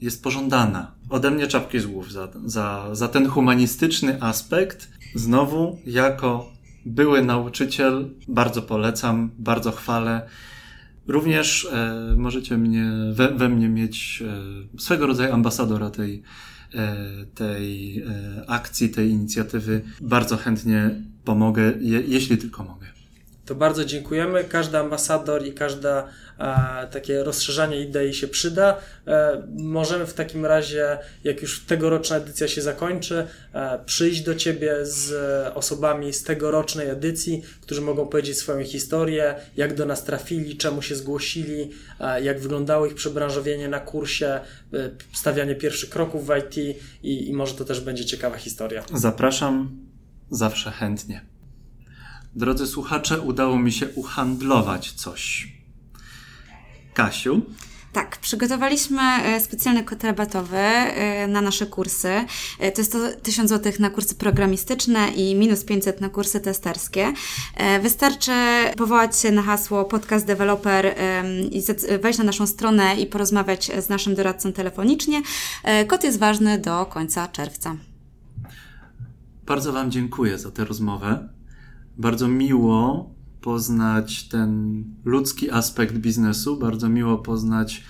jest pożądana. Ode mnie czapki z głów za, za, za ten humanistyczny aspekt. Znowu, jako były nauczyciel, bardzo polecam, bardzo chwalę. Również e, możecie mnie, we, we, mnie mieć e, swego rodzaju ambasadora tej, e, tej e, akcji, tej inicjatywy. Bardzo chętnie pomogę, je, jeśli tylko mogę to bardzo dziękujemy. Każdy ambasador i każda a, takie rozszerzanie idei się przyda. E, możemy w takim razie, jak już tegoroczna edycja się zakończy, e, przyjść do Ciebie z osobami z tegorocznej edycji, którzy mogą powiedzieć swoją historię, jak do nas trafili, czemu się zgłosili, e, jak wyglądało ich przebranżowienie na kursie, e, stawianie pierwszych kroków w IT i, i może to też będzie ciekawa historia. Zapraszam zawsze chętnie. Drodzy słuchacze, udało mi się uhandlować coś. Kasiu? Tak, przygotowaliśmy e, specjalny kod rabatowy e, na nasze kursy. E, to jest to 1000 zł na kursy programistyczne i minus 500 na kursy testerskie. Wystarczy powołać się na hasło podcast developer i wejść na naszą stronę i porozmawiać z naszym doradcą telefonicznie. Kod jest ważny do końca czerwca. Bardzo Wam dziękuję za tę rozmowę bardzo miło poznać ten ludzki aspekt biznesu, bardzo miło poznać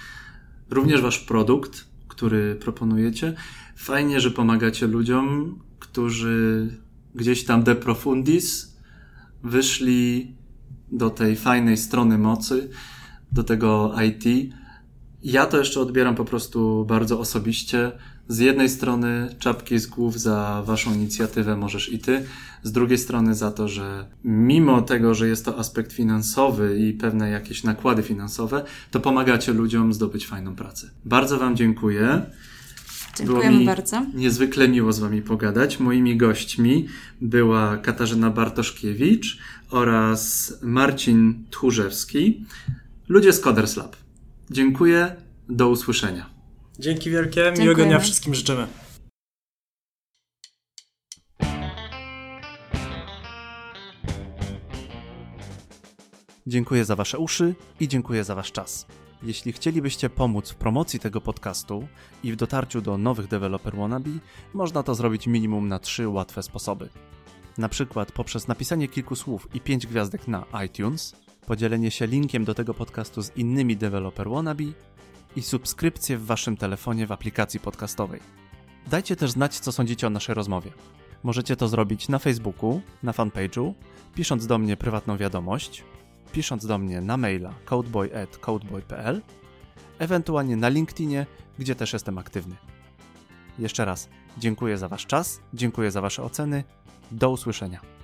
również wasz produkt, który proponujecie. Fajnie, że pomagacie ludziom, którzy gdzieś tam de profundis wyszli do tej fajnej strony mocy, do tego IT. Ja to jeszcze odbieram po prostu bardzo osobiście z jednej strony czapki z głów za waszą inicjatywę możesz i ty, z drugiej strony za to, że mimo tego, że jest to aspekt finansowy i pewne jakieś nakłady finansowe, to pomagacie ludziom zdobyć fajną pracę. Bardzo wam dziękuję. Dziękujemy mi bardzo. Niezwykle miło z Wami pogadać. Moimi gośćmi była Katarzyna Bartoszkiewicz oraz Marcin Tchórzewski, ludzie z Coders Lab. Dziękuję, do usłyszenia. Dzięki wielkie, Dziękujemy. miłego dnia wszystkim życzymy. Dziękuję za Wasze uszy i dziękuję za Wasz czas. Jeśli chcielibyście pomóc w promocji tego podcastu i w dotarciu do nowych deweloper wannabe, można to zrobić minimum na trzy łatwe sposoby. Na przykład poprzez napisanie kilku słów i pięć gwiazdek na iTunes, podzielenie się linkiem do tego podcastu z innymi deweloper wannabe i subskrypcję w waszym telefonie w aplikacji podcastowej. Dajcie też znać, co sądzicie o naszej rozmowie. Możecie to zrobić na Facebooku, na fanpage'u, pisząc do mnie prywatną wiadomość, pisząc do mnie na maila codeboy.codeboy.pl, ewentualnie na LinkedInie, gdzie też jestem aktywny. Jeszcze raz dziękuję za Wasz czas, dziękuję za Wasze oceny. Do usłyszenia.